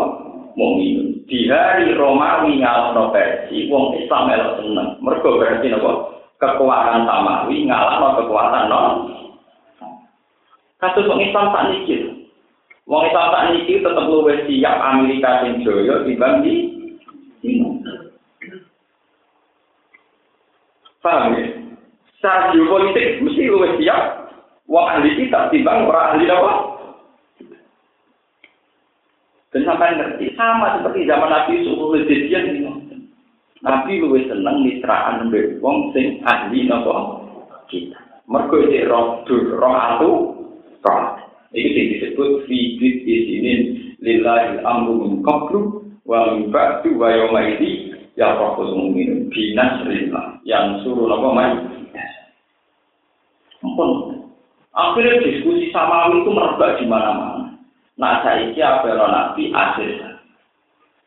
mu'minun. Di hari Romawi ngalah no versi wong Islam elok seneng. Mereka berarti nopo kekuatan Samawi ngalah no kekuatan no. Kasus wong Islam tak nikir. Wong Islam tak niki tetep luwih siap Amerika sing jaya timbang di Paham ya? Secara geopolitik mesti luwih siap wong ahli kita timbang orang ahli apa? Dan sampai ngerti sama seperti zaman Nabi Yusuf Lejedian ini. Nabi luwih seneng mitraan mbek wong sing ahli napa kita. Mergo roh roh atu roh Ini disebut fidit di sini lillahi amru min qablu wa min ba'du wa yawma ini ya rabbul mu'minin binas yang suruh apa mai ampun akhirnya diskusi sama itu merebak di mana-mana nah saya apa nabi akhir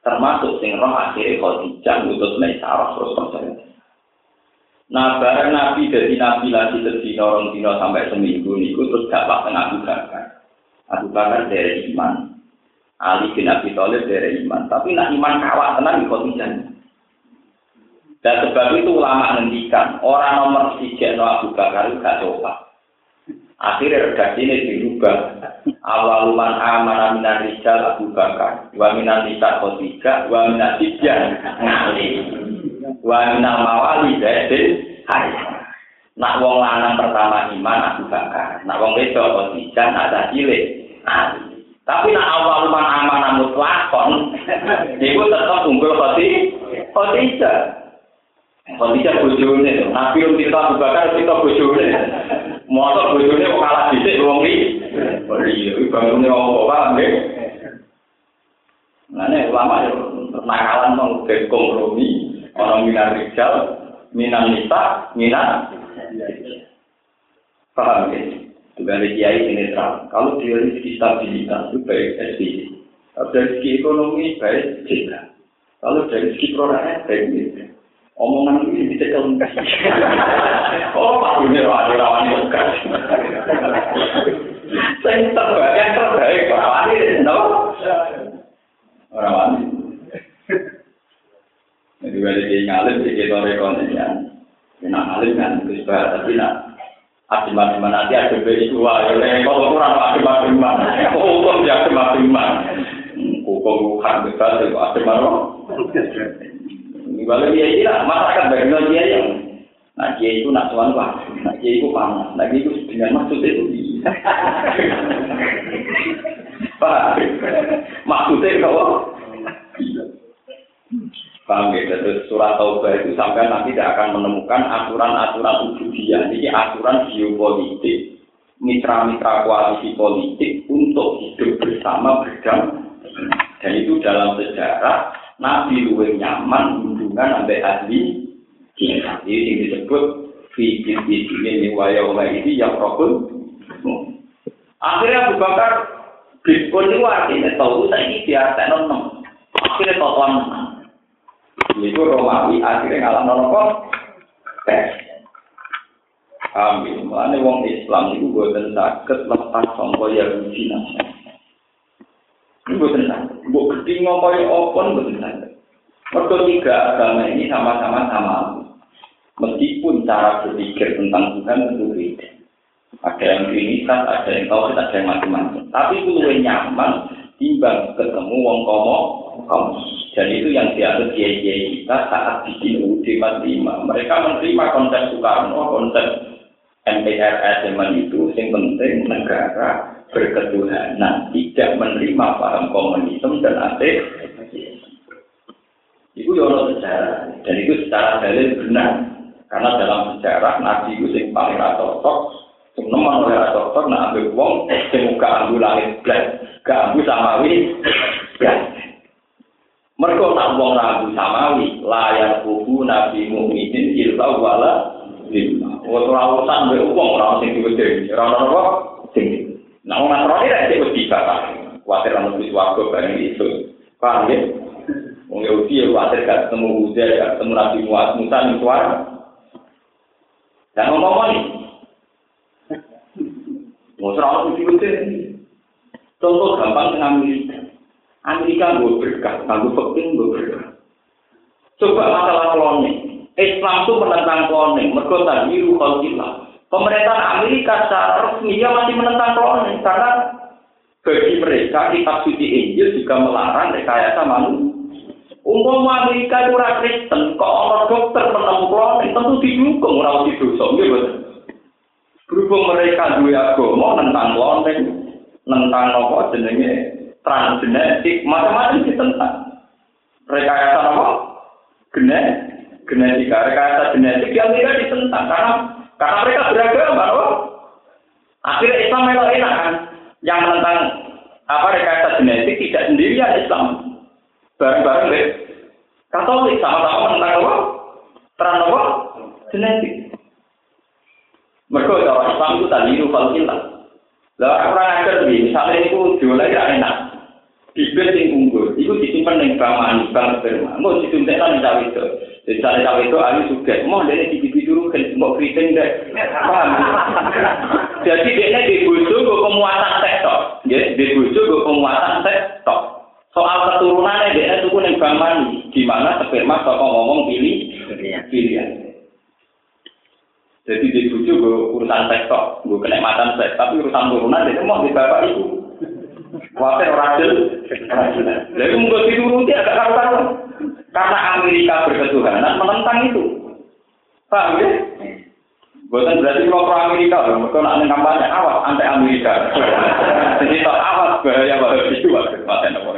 termasuk sing roh akhirnya khotijah untuk Maisarah terus percaya Nah, bareng Nabi dari Nabi lagi terdino orang dino sampai seminggu niku terus gak pak tengah Bakar. Abu Bakar dari iman. Ali bin Abi Thalib dari iman. Tapi nak iman kawat tenang di Khadijah. Dan sebab itu ulama ngendikan orang nomor tiga no Abu Bakar itu gak coba. Akhirnya redaksi ini dirubah. Awal man amana minan rijal Abu Bakar. Wa minan nisa Khadijah. Wa minan tijah ngali. Wa minan mawali zaidin hayat. Nak wong lanang pertama iman Abu Bakar. Nak wong wedok Khadijah nak cilik Ali. Tapi nak awal man aman mutlakon, itu tetap unggul khoti, khotijah. Khotijah bojone, Nabi yang kita Bakar kita bojone. Motor bojone kok kalah dhisik wong iki. Oh iya, iki bangune apa paham nggih? Nah, ini ulama ya, nakalan mau kompromi, orang minat rijal, minat nisa, minat paham ya? Ada kiai ini terang. Kalau dia rezeki stabilitas itu baik. Kalau dari segi ekonomi baik JK. Kalau dari segi produknya baik JK. Omongan ini bisa kelengkap. *laughs* oh, Pak Dunia rawan bukan. Saya terbaik, yang terbaik ini, no? Rawan ini. Jadi ada kiai ngalim, kita rekonnya. Nak ngalim kan, tapi nak Adem-adem nanti ada dua, ya kalau kurang adem-adem hukum ya adem-adem hukum kan bebas itu adem-adem kalau dia ini lah masyarakat bagaimana dia yang nah dia itu nak tuan pak nah dia itu panas nah dia itu dengan maksud itu pak maksudnya kalau Paham ya? Surat Taubah itu sampai nanti tidak akan menemukan aturan-aturan ubudiyah. Ini aturan geopolitik, mitra-mitra koalisi politik untuk hidup bersama berdampingan. Dan itu dalam sejarah Nabi luwe nyaman hubungan sampai ahli cinta. Ini yang disebut fikir di sini waya ini yang rokun. Akhirnya Abu Bakar Bitcoin itu artinya tahu saya ini dia tenon Akhirnya tahu itu Romawi akhirnya ngalah tes. Amin. Mulane wong Islam itu boten saged lepas sangka Yahudi Nasrani. Ini boten saged. Mbok gedhi ngopoyo apa boten saged. Mergo tiga agama ini sama-sama sama. Meskipun cara berpikir tentang Tuhan tentu beda. Ada yang trinitas, ada yang tahu, ada yang macam-macam. Tapi itu lebih nyaman timbang ketemu wong komo kaum. Dan itu yang dianggap kiai-kiai kita saat bikin UUD 45. Mereka menerima konsep Soekarno, konsep MPRS zaman itu, yang penting negara berketuhanan, tidak menerima paham komunisme dan ateis. Itu yono sejarah, dan itu secara dalil benar. Karena dalam sejarah Nabi itu yang paling cocok, Teman oleh cocok, nah ambil uang, yang muka ambil langit blas, gak ambil samawi, blas. Mereka nak wong ragu samawi, layar kubu nabi mukminin ilta wala lima. Waktu rawusan be wong sing diwedhe, ora ono apa. Nah wong nasrani ra cek wedi bapak. Kuatir ana wis warga bareng itu. Paham ya? Wong Yahudi ya kuatir gak ketemu Uzair, gak ketemu Nabi Muhammad Musa suara. Dan ngomong ini, mau serang wedi-wedi. Contoh gampang dengan Amerika. Amerika gue berkah, gue penting gue berkah. Coba masalah kloning. Islam itu menentang kloning, mereka tadi khalqillah. Pemerintah Amerika secara resmi dia masih menentang kloning karena bagi mereka kitab suci Injil juga melarang rekayasa manusia. Umum Amerika itu orang Kristen, kok orang dokter menemu kloning tentu didukung orang di dosa, gitu. Berhubung mereka dua agama tentang kloning, tentang apa jenenge transgenetik, macam-macam ditentang. Rekayasa apa? Genet, genetika, rekayasa genetik yang tidak ditentang karena karena mereka beragama, apa? Akhirnya Islam itu enak kan, yang menentang apa rekayasa genetik tidak sendirian Islam, bareng-bareng deh. Katolik sama-sama menentang apa? Terang apa? Genetik. Mereka kalau Islam itu tadi itu falkilah. Lah orang ajar misalnya itu jualan ya enak bibir sing unggul, itu disimpan ning bang manis, bang sperma. Mau disuntikkan cawe itu. Jadi cawe cawe itu ahli suka. Mau dia di bibir dulu kan mau keriting deh. Paham? Jadi dia di bojo gue pemuatan sektor. Ya, di bojo gue pemuatan sektor. Soal keturunannya dia tuh ning bang manis, di mana sperma kok ngomong pilih pilihan. Jadi di bojo gue urusan sektor, gue kenikmatan seks, tapi urusan turunan dia mau di bapak ibu. Wajar rajin, Jadi mungkin dituruti agak karuan. Karena Amerika berketuhanan menentang itu. Paham ya? Bukan berarti kalau pro Amerika, mereka nak kampanye awas anti Amerika. Jadi tak awas bahaya bahaya itu paten apa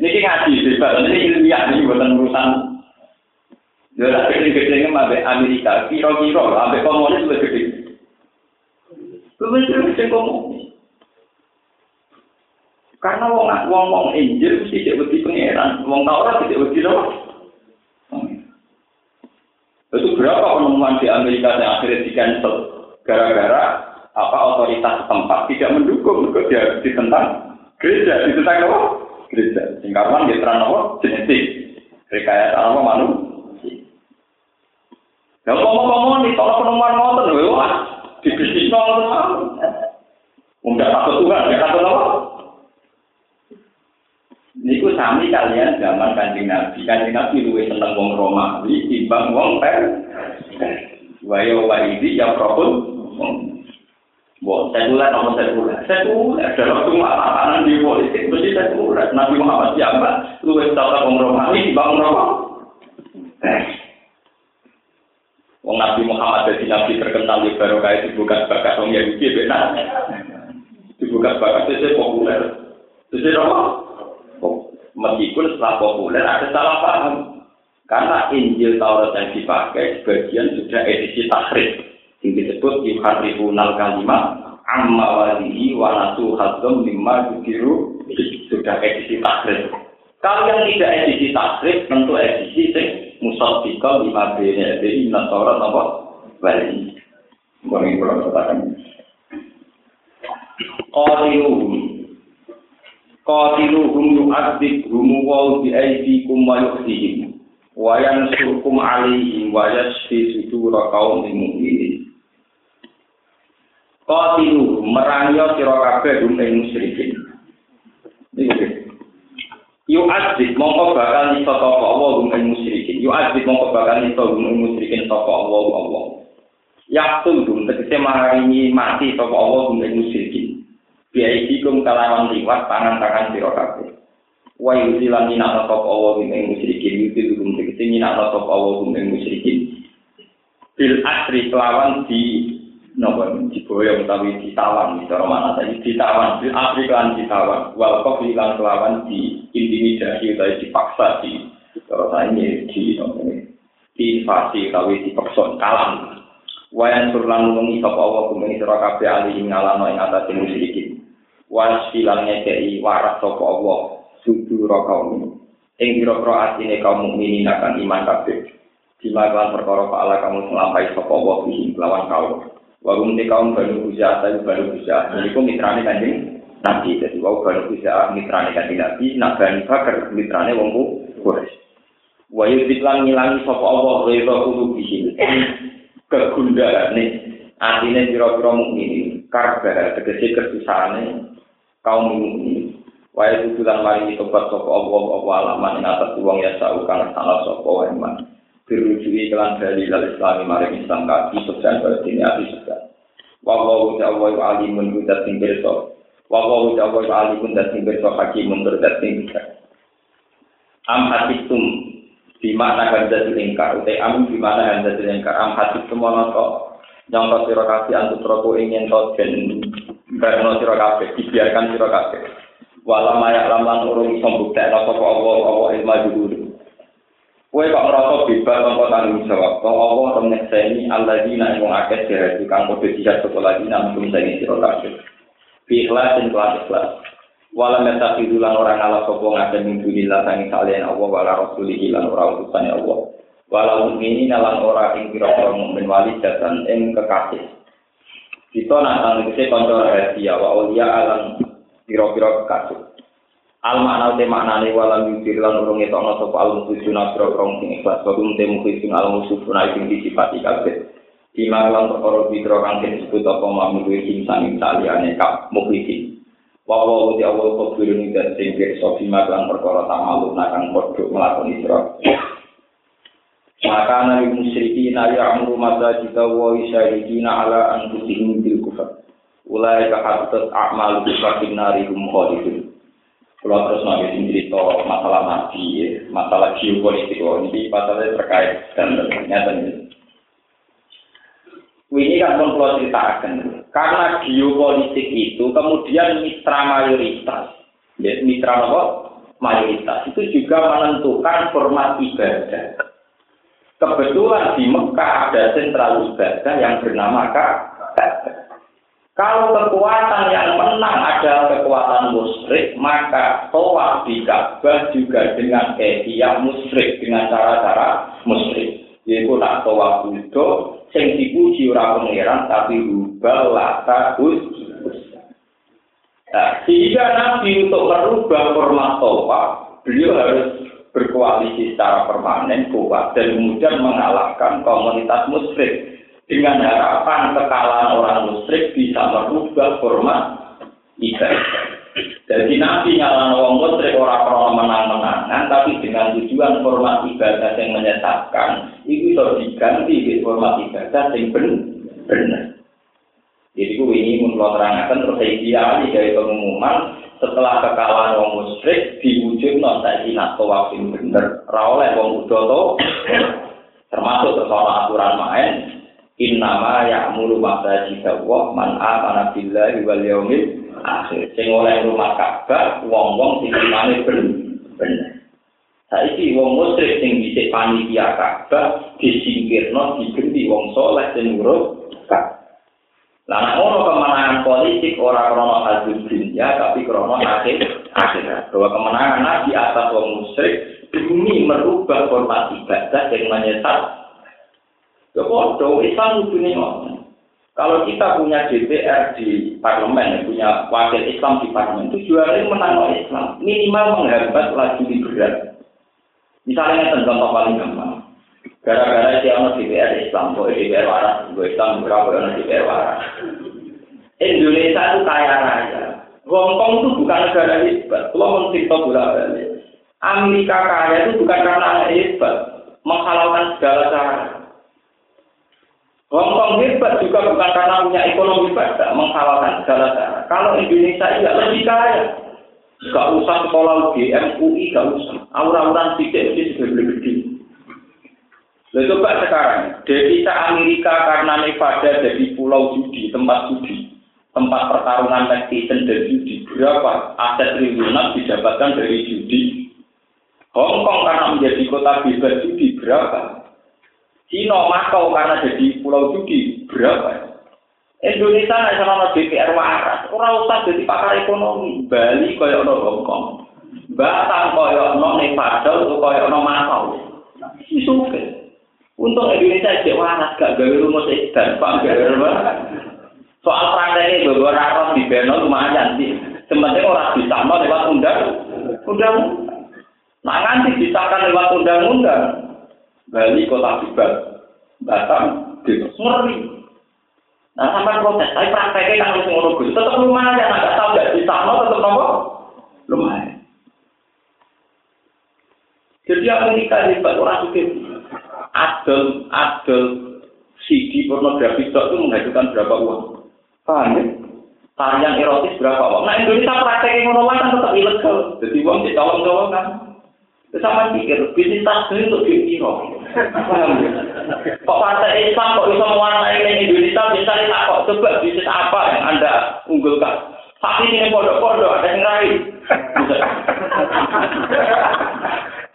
Ini ngaji bebas, ini ilmiah ini bukan urusan. Jadi kecil-kecilnya sampai Amerika, kira-kira sampai komunis lebih gede. Lebih gede komunis. Karena wong wong wong Injil mesti tidak wedi pangeran, wong Taurat tidak wedi loh. Itu berapa penemuan di Amerika yang akhirnya di cancel gara-gara apa otoritas tempat tidak mendukung? Ke dia ditentang gereja. Ditentang apa? Gereja. Singkatan di terang apa? Genetik. Rekayasa apa? Manusia. Ya ngomong-ngomong nih kalau penemuan ngotot wah di bisnis ngotot Enggak takut Tuhan, enggak takut apa? Niku sami kalian zaman kanjeng Nabi. Kanjeng Nabi luwih seneng wong Romawi timbang wong Per. Wayo waidi ya propun. Bo, sekuler nomor sekuler. Sekuler dalam semua tatanan di politik mesti sekuler. Nabi Muhammad siapa? Luwih tata wong Romawi timbang wong Wong Nabi Muhammad jadi Nabi terkenal di barokah itu bukan bakat wong Yahudi benar. Dibuka bakat itu populer. Itu apa? Meskipun setelah populer ada salah paham. Karena Injil Taurat yang dipakai sebagian sudah edisi tahrif. Yang disebut yuharrifunal kalimah amma walihi wa nasu hadam lima yukiru sudah edisi tahrif. Kalau yang tidak edisi tahrif tentu edisi sing musaddiqal lima bene jadi Taurat apa? Wali. Ini kalau katakan. Qatiluhum qatiluhum yu'adzibhum wa bi aydikum wa yukhzihim. Wa yansurkum alaihim wa yashfi sudura qaumin mu'minin. Qatiluhum merangi sira kabeh hum ing musyrikin. Niku yu'adzib mongko bakal iso sapa Allah hum ing musyrikin. Yu'adzib mongko bakal iso hum ing musyrikin sapa Allah Allah. Yaktul dum tegese maringi mati sapa Allah hum ing musyrikin biaidikum kalawan liwat tangan-tangan sira wa yusilan minat sapa Allah ing musyrikin yuti dum tegese minat sapa Allah ing musyrikin. Bil asri kelawan di napa diboyo utawi ditawan cara mana tadi ditawan bil asri kan ditawan wal kok lan kelawan di intimidasi utawi dipaksa di cara ini di napa di invasi utawi dipaksa kalam wayan surlan nungi sapa Allah kumeng sira kabeh ali ngalano ing atas musyrikin wasilan ngekei waras sapa Allah sudura kaum. Ing pira-pira atine kaum mukminin akan iman kabeh. Dilakukan perkara ala kamu melampai sapa Allah bihi lawan kaum. Warum te kaum baru usaha tapi baru jadi kok mitrane kanjeng Nabi. Jadi wau baru usaha mitrane kanjeng Nabi nak bani bakar mitrane wong Quraisy. Wa yudiklan ngilangi sapa Allah bihi. Kegundahan nih artinya pira-pira mukminin karbar tegese kesusahane kaum ini wae tujuan mari tobat sapa Allah apa alaman ing atas wong ya sau kang salah sapa wae man dirujui kelan dari lal islami mari Islam kaki berarti ati subhan wa wa wa wa alimun budat sing berso wa wa wa wa alimun dat sing hakim mundur dat sing am hatitum di mana ganda dilingkar utai am di mana ganda dilingkar am hatitum ana kok yang sira kasih antu tropo ingin to Karena sira kabeh dibiarkan sira kabeh. Walam mayak laman urung iso mbuktekno sapa Allah Allah ilmu dulu. Kowe kok ngerasa bebas tanpa tanggung jawab. Kok Allah ora nyekseni alladzina wong akeh dhewe kang padha dijak sapa lagi nang sing sira kabeh. Ikhlas dan kelas ikhlas. Walam yatakidu lan ora ngalah sapa ngaten ing dunillah sang Allah wala rasulihi lan ora utusane Allah. Walau ini nalan ora ing kira-kira mukmin wali jatan ing kekasih. Kita nantang itu konco rahasia wa ulia alam piro-piro kekasih. Al makna te maknane walam yusir lan urung etokno sapa al musuh nabro krong sing ikhlas kodum te mukhlisin al musuh sunai sing disifati kabeh. Bima lan perkara bidro kang disebut apa mampu insan saliyane kap mukhlisin. Wa wa uti awal kebirun dan sing pirsa bima lan perkara tamaluk nakang padha nglakoni sira. Maka nabi musyriki na ya'muru masajid wa yusyarikina ala anfusihim bil kufar. Ulai ka hadat a'mal fakin nari hum khalidun. Kalau terus nabi sing cerita masalah nabi ya, masalah geopolitik. Ini pasalnya terkait dan ternyata ini. Ini kan pun kalau ceritakan, karena geopolitik itu kemudian mitra mayoritas, ya, mitra apa? Mayoritas. Itu juga menentukan format ibadah. Kebetulan di Mekah ada sentral ibadah yang bernama Ka'bah. Kalau kekuatan yang menang adalah kekuatan musyrik, maka tawaf di Ka'bah juga dengan edia musyrik, dengan cara-cara musyrik. Yaitu nak tawaf budo, sing dipuji ora pangeran tapi rubah lata Nah, sehingga Nabi untuk merubah format tawaf, beliau harus berkoalisi secara permanen kuat dan kemudian mengalahkan komunitas musyrik dengan harapan kekalahan orang musyrik bisa merubah format ibadah. Jadi Nabi nyala orang musyrik orang krono menang-menangan, tapi dengan tujuan format ibadah yang menyesatkan, itu bisa diganti di format ibadah yang benar. Jadi ini menurut terangkan terus saya ideali dari pengumuman setelah kekalahan orang musyrik diwujud non saya nak tawaf yang benar. Rawleh wong udoto termasuk soal aturan main Innama ya'muru masajid Allah man amana billahi wal yaumil akhir. Sing oleh rumah Ka'bah wong-wong sing imane bener. Saiki wong musyrik sing dhisik panitia Ka'bah disingkirno diganti wong soleh sing nurut Nek ono kemenangan politik ora krono hasil dunia tapi krono akhir akhirat. Bahwa kemenangan Nabi atas wong musyrik demi merubah format ibadah yang menyesat Ya bodoh, Islam dunia Kalau kita punya DPR di parlemen, punya wakil Islam di parlemen, itu jualnya menang Islam. Minimal menghambat laju liberal. Misalnya contoh paling. Gara-gara dia mau DPR Islam, boleh DPR waras, gue Islam berapa orang DPR waras. Indonesia itu kaya raya. Hongkong itu bukan negara hebat. Kalau mencerita bola balik. Amerika kaya itu bukan karena hebat, menghalalkan segala cara. Hongkong hebat juga bukan karena punya ekonomi pada menghalalkan segala cara. Kalau Indonesia tidak lebih kaya, gak usah sekolah UGM, UI, gak usah. Aura-auran tidak mesti sudah lebih gede. Lalu coba sekarang, devisa Amerika karena Nevada jadi pulau judi, tempat judi, tempat pertarungan netizen dan judi. Berapa aset triliunan didapatkan dari judi? Hongkong karena menjadi kota bebas judi, berapa? Cina Makau karena jadi pulau judi berapa? Indonesia sama DPR waras, orang usah jadi pakar ekonomi. Bali kaya ono Hongkong, Batam kaya ono Nevada, kaya ono Makau. Isuke. Untuk Indonesia jadi waras, gak gawe rumus dan pak gawe rumah. Soal prakteknya beberapa raros di Beno lumayan sih. Sebenarnya orang bisa mau lewat undang, undang. Nah nanti disahkan lewat undang-undang. Bali kota bebas, Batam bebas, ngeri. Nah sampai protes, tapi prakteknya kan harus ngono gus, tetap lumayan, agak tahu nggak di sana tetap nopo lumayan. Jadi Amerika hebat orang suka adel adel CD pornografi itu menghasilkan berapa uang? Paham ya? Tarian erotis berapa uang? Nah Indonesia prakteknya ngono kan tetap ilegal. Jadi uang ditolong-tolong kan. Sama pikir, bisnis tas ini untuk dikira. Kok partai Islam kok bisa mewarnai ini Indonesia, misalnya tak kok coba bisnis apa yang Anda unggulkan. Tapi ini pondok-pondok, ada yang lain.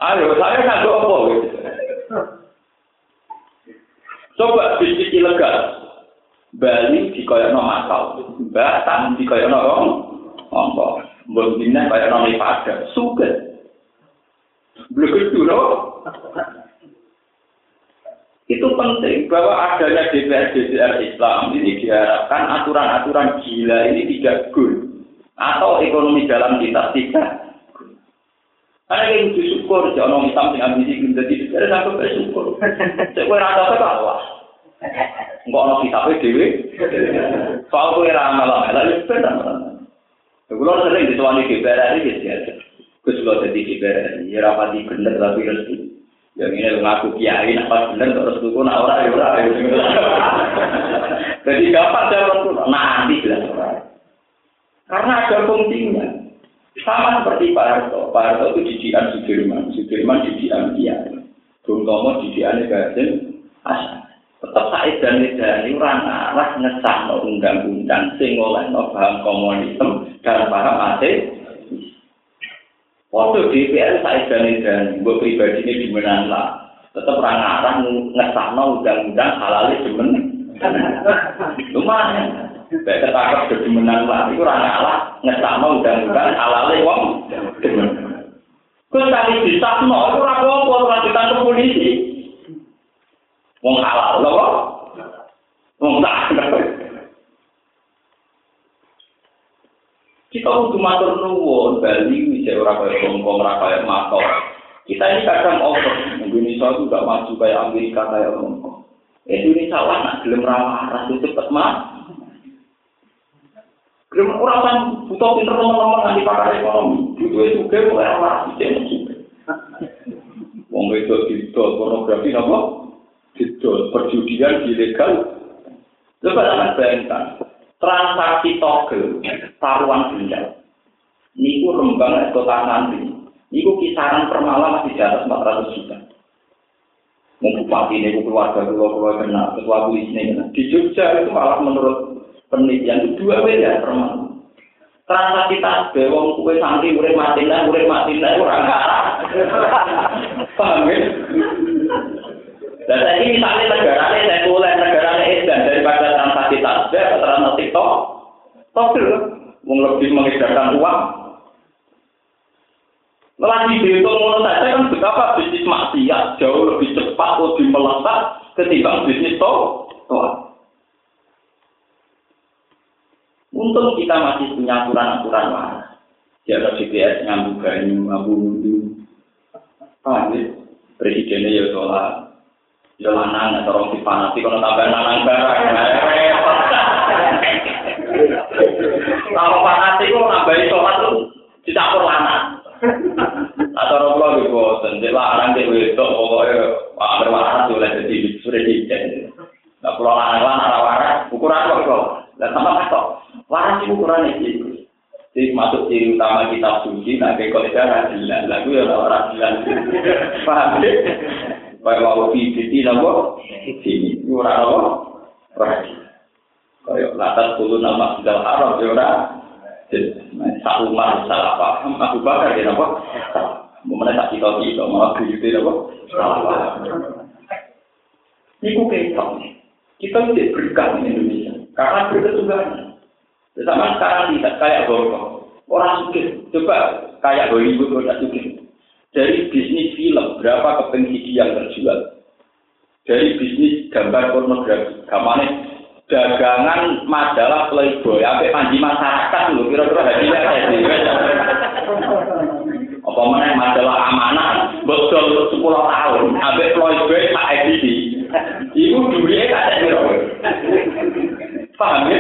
Ayo, saya nggak apa. Coba bisnis ilegal. Bali dikoyok no masal. Batam dikoyok no rong. Ngomong. Mbak Bina koyok no Nevada. Suket. Begitu loh. Itu penting bahwa adanya DPR DPR Islam ini diharapkan aturan-aturan gila ini tidak good atau ekonomi dalam kita tidak. Karena yang bersyukur, jangan Islam yang ambisi menjadi DPR sampai bersyukur. Saya kira rasa ke Allah. Enggak ono kitabnya dewi. Soal kue ramal lah, ya benar. Kalau sering dituani DPR ini gitu Gus lo jadi kiber, ya rapati bener tapi restu. Yang ini ngaku kiai, apa bener terus tuh nak orang ya orang. Jadi kapan jalan tuh? Nanti jelas orang. Karena ada fungsinya. Sama seperti Pak Harto. Pak Harto itu didikan Sudirman, Sudirman didikan Kiai. Bung Tomo didikan Gajen Hasan. Tetap saya dan ini orang arah ngesah no undang-undang sing oleh no paham komunisme dan paham ateis. Waktu DPR saya dan ini buat pribadi ini dimenang lah. Tetap orang arah ngesah no undang-undang halal demen. Lumayan. Baik ketangkep jadi menang lah. Itu orang arah ngesah no undang-undang halal wong demen. Terus kali disahno, itu apa-apa, orang ditangkap polisi. Wong halal lho. Wong tak. Kita kudu matur nuwun Bali bisa ora kaya Hongkong, ora kaya Makau. Kita ini kadang over. Indonesia itu gak maju kayak Amerika kayak Hongkong. Indonesia lah nak gelem rawah itu cepet mah. Gelem ora kan butuh pinter teman-teman nanti pakar ekonomi. Itu juga mulai rawah itu. Wong itu pornografi napa? gitu perjudian ilegal coba jangan bayangkan transaksi togel taruhan benda niku rembang kota nanti niku kisaran per malam di atas 400 juta mau bupati ini keluarga keluar keluar kena ketua polisi ini di Jogja itu malah menurut penelitian itu dua miliar per malam transaksi tasbih wong kue santri urip mati lah urip mati lah ora *laughs* paham ya? Dan saya ini misalnya negaranya saya mulai negaranya edan daripada transaksi tasbih atau transaksi TikTok, togel, mau lebih mengedarkan uang. Lagi dihitung ngono saja kan betapa bisnis maksiat jauh lebih cepat, lebih melesat ketimbang bisnis toh. Untung kita masih punya aturan-aturan waras. Jaga GPS nyambung banyu, nyambung wudhu. Paham ya? Presidennya ya sholat, Ya lanang atau orang dipanati kalau tambah lanang barang. Kalau panati itu nambahi sholat tuh dicampur lanang. Atau orang tua gitu, jadi lanang di wedok pokoknya hampir waras oleh jadi sudah dijadi. Nah kalau lanang lanang ada waras, ukuran kok kok. Dan sama kok, waras itu ukuran itu. Jadi masuk ciri utama kitab suci, nah kayak kalau ada jelas, lagu ya orang jelas. *laughs* Paham Kaya mau di sini nopo, sini ora nopo, ora. Kaya latar puluh nama sudah haram ya ora. Sak umar salah paham, Abu Bakar ya nopo. Mana tak kita kita mau buyute nopo, salah paham. Niku ketok. Kita tidak berikan di Indonesia karena berkesudahan. Sama sekarang tidak kayak Hongkong. Orang suka coba kayak Hollywood orang suka dari bisnis film, berapa keping CD yang terjual? Dari bisnis gambar pornografi, gamane dagangan majalah Playboy, sampai panji masyarakat loh, kira-kira hadiah saya Apa mana majalah amanah, betul 10 tahun, sampai Playboy tak edisi. Ibu duitnya tak ada Paham ya?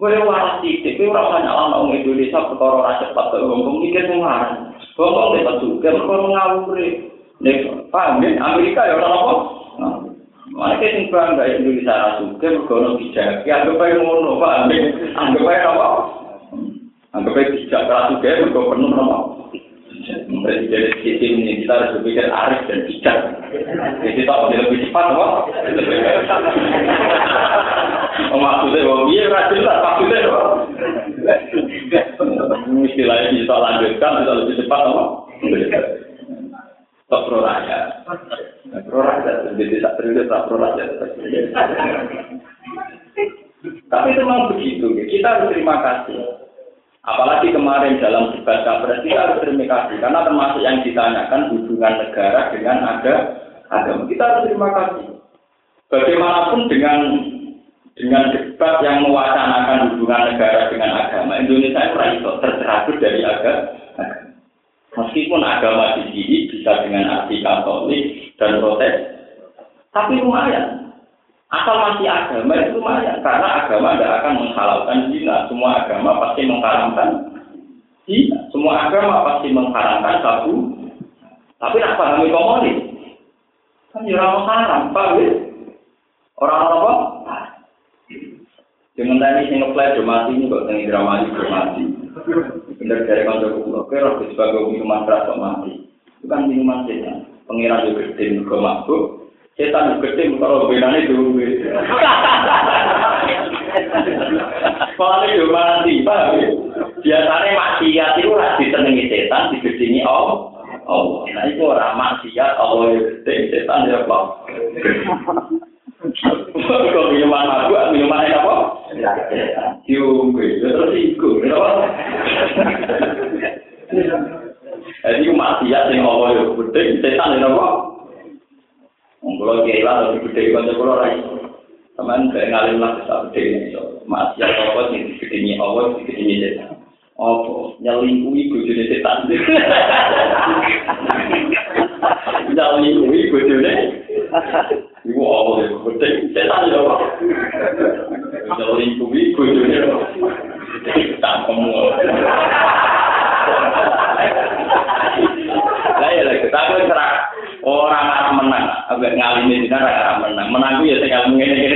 Gue waras titik, gue rasa nyala orang Indonesia perkara ora cepat kok ngomong mikir pengaruh. Ngomong lepas juga perkara ngawuri. Nek paham ya, Amerika ya orang apa? Mana kita bangga Indonesia ra suka mergo bijak. Ya anggap ae ngono, paham ya? Anggap ae apa? Anggap ae bijak ra suka mergo penuh apa? Presiden sistem ini kita harus berpikir arif dan bijak. Jadi tak lebih cepat, apa? Maksudnya, oh, iya, rajin lah, maksudnya, oh. Istilahnya bisa lanjutkan, bisa lebih cepat, apa? Tak pro rakyat. Pro rakyat, jadi tak terlihat, tak pro rakyat. Tapi itu memang begitu, kita harus terima kasih. Apalagi kemarin dalam debat capres kita harus terima kasih karena termasuk yang ditanyakan hubungan negara dengan ada agama. Kita harus terima kasih. Bagaimanapun dengan dengan debat yang mewacanakan hubungan negara dengan agama, Indonesia itu tercerabut dari agama. Meskipun agama di sini bisa dengan arti Katolik dan Protes, tapi lumayan. Asal masih agama itu lumayan, karena agama tidak akan menghalalkan zina. Semua agama pasti mengharamkan zina. Semua agama pasti mengharamkan sabu. Tapi nak pahami komunis, kan ya orang haram, pak Orang apa? Dengan tadi sing ngeplay mati ini kok teng drama ini mati. Bener dari kanca kulo kira sebagai minuman keras mati. Bukan minuman sehat. Pengiran juga gede, mereka mabuk. Setan gede, kalau benane dulu. Kalau itu mati, paham ya? Biasanya maksiat itu harus ditenangi setan, digedingi Allah. Allah. Nah itu orang maksiat, Allah ya gede, setan ya apa? Kok minuman mabuk, minuman apa? Diunggu, terus ikut, Jadi maksiat yang Allah ya gede, setan ya apa? Kalau kira lebih gede, kalau kalau rai, teman saya ngalim lah besar gede, maksiat Allah yang digedingi Allah, digedingi setan. apa? Nyelingkuhi bojone setan. *laughs* Nyelingkuhi bojone. Iku apa ya? Penting setan ya apa nyelingkuhi bojone. Tak kamu lah ya lagi tak serak orang arah menang agak di sana arah menang menang ya saya ngomong ini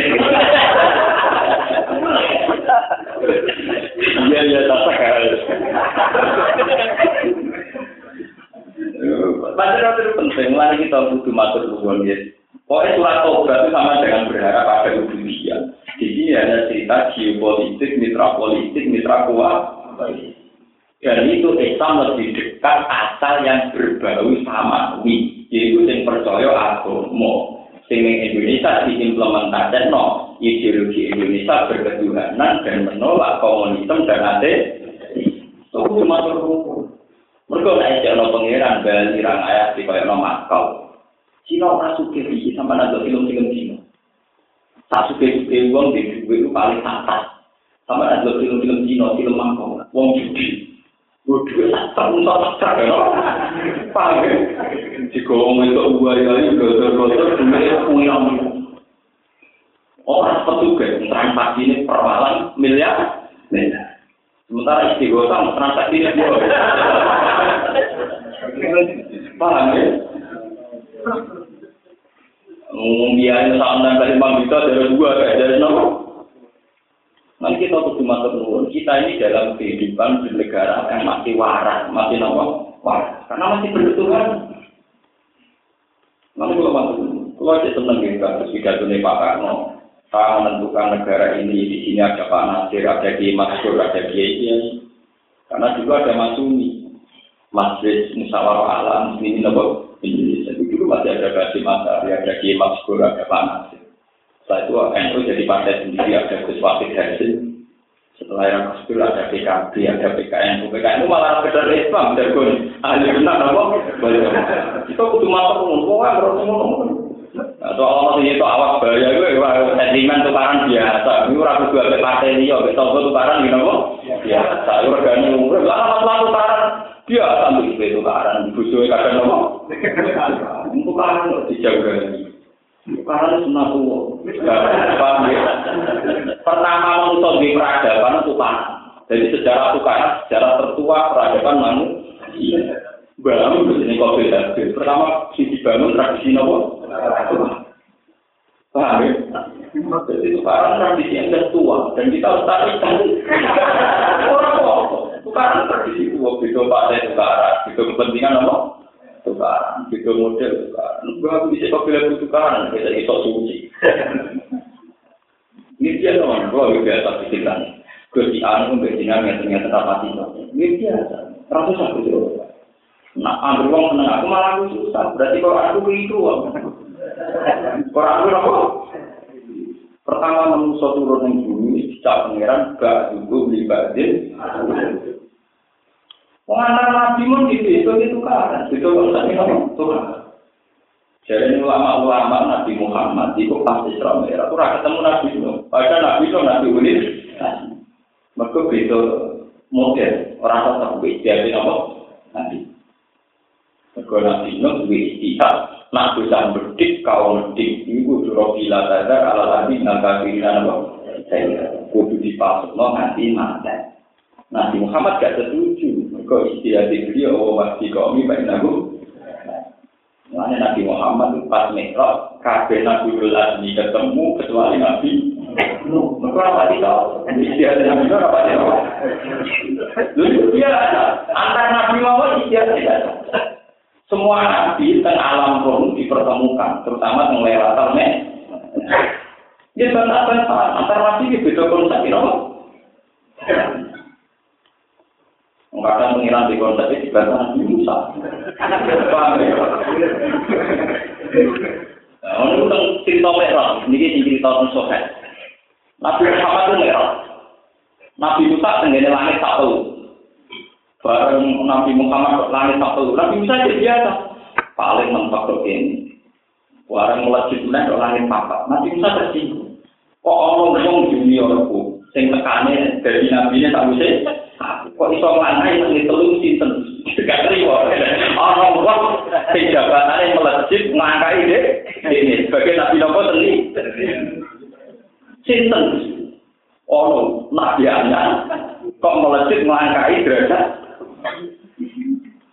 Iya iya tak. Baca itu penting, mari kita butuh matur nuwun ya. Pokoknya surat Tobat itu sama dengan berharap pada Indonesia. Di sini ada cerita geopolitik, mitra politik, mitra kuat. Dan itu Islam lebih dekat asal yang berbau sama yaitu yang percaya agama. Sehingga Indonesia diimplementasikan no, ideologi Indonesia berketuhanan dan menolak komunisme dan ateis. Itu cuma berhukum. Mereka naik jalan pengiran Bali rang ayat di kaya no Makau. Cina suka di sama ada film-film Cina. Tak suka suka uang di duit paling atas. Sama ada film-film Cina, film Makau, uang judi. Tak tak ya. Jika orang itu buaya ini gotor-gotor, duitnya punya Orang petugas transaksi ini per malam miliar, miliar. Sementara istighosah transaksi ini dua. Paham ya? Ngomong biaya sama dengan lima juta dari dua kayak dari nol. Nanti kita cuma ternuun. Kita ini dalam kehidupan di negara yang masih waras, masih nopo waras. Karena masih bertuhan. Nanti kalau masuk, kalau aja seneng gitu, terus pidato nih Pak Karno. Saya menentukan negara ini, di sini ada Pak Nasir, ada Kiai Masyur, ada Kiai Karena juga ada Mas Sumi, Masjid Musyawarah Alam, ini nopo Indonesia. Dulu masih ada Gaji Masari, ada Kiai Masyur, ada Pak Nasir. Setelah itu NU jadi partai sendiri, ada Gus Wafid Hasil. Setelah yang Gus ada PKB, ada PKN. PKN itu malah sekedar Islam, pun ahli benar, apa? Itu kudu mata pun, pokoknya harus ngomong. Atau Allah itu awas bahaya gue, sentimen tukaran biasa. Ini orang kedua ke partai ini, ya, besok tukaran gini apa? Biasa, itu regani umur. Lah, masalah tukaran biasa, itu tukaran. Busuknya kadang apa? Tukaran dijaga. Tukaran sunah tua. Pertama manusia di peradaban tukaran. Jadi sejarah tukaran, sejarah tertua peradaban manusia. Bangun begini kok beda. Pertama sisi bangun tradisi nopo. Paham ya? Jadi tukaran tradisi yang tertua dan kita harus tarik Orang kok tukaran tradisi tua, beda partai tukaran, beda kepentingan apa? Tukaran, beda model tukaran. Gak bisa kok bilang tukaran, kita iso suci. *laughs* Ini dia teman, kalau biasa pikiran. Gusti anu mbek yang ternyata rapati. Ini biasa. Ratus aku Nah, ambil uang seneng aku malah aku susah. Berarti kalau aku uang. Kalau aku apa? Pertama manusia turun yang bumi, dicap pangeran, gak juga beli badin. Pengantar nabi pun gitu, itu itu kan. Itu tadi apa? Tuhan. Jadi ulama-ulama Nabi Muhammad itu pasti Islam merah. Itu ketemu Nabi Nuh. Padahal Nabi Nuh Nabi Ulil. Mereka beda model. Orang tetap. Jadi apa? Nabi. Mergo nabi Nuh duwe istihad, nak bisa berdik kau berdik iku juro bila tadar ala lagi naga kirinan apa? Saya kudu dipasukno nanti mati. Nabi Muhammad gak setuju. Mergo istihad beliau oh wasi kaumi baik nabu. Makanya Nabi Muhammad pas mikrot, kabeh Nabi Azmi ketemu kecuali Nabi. Mergo apa tidak? Istihad Nabi Nuh apa tidak? Lalu dia antara Nabi Muhammad istihad tidak. Semua nabi teng alam roh dipertemukan, terutama teng lewatan nih. Dia bantah-bantah antar nabi itu beda konsep itu. Kadang pengiran di konsep itu dibantah Nabi Musa. Ya? Nah, ini tentang cerita merah, ini cerita tentang. Nabi Muhammad itu merah. Nabi Musa tenggene langit satu. Bareng Nabi Muhammad langit satu. Nabi Musa jadi biasa. Paling mentok ini. Bareng melejit langit papat. Nabi Musa tersinggung. Kok orang ngomong juniorku, sing tekane dari nabi ini tak bisa. Kok iso nganai nang telu sinten? Gak terima. Ana wong sing jabatane melejit ngangkai deh. Ini sebagai nabi nopo teni. Sinten? Ono nabi anyar kok melejit ngangkai derajat.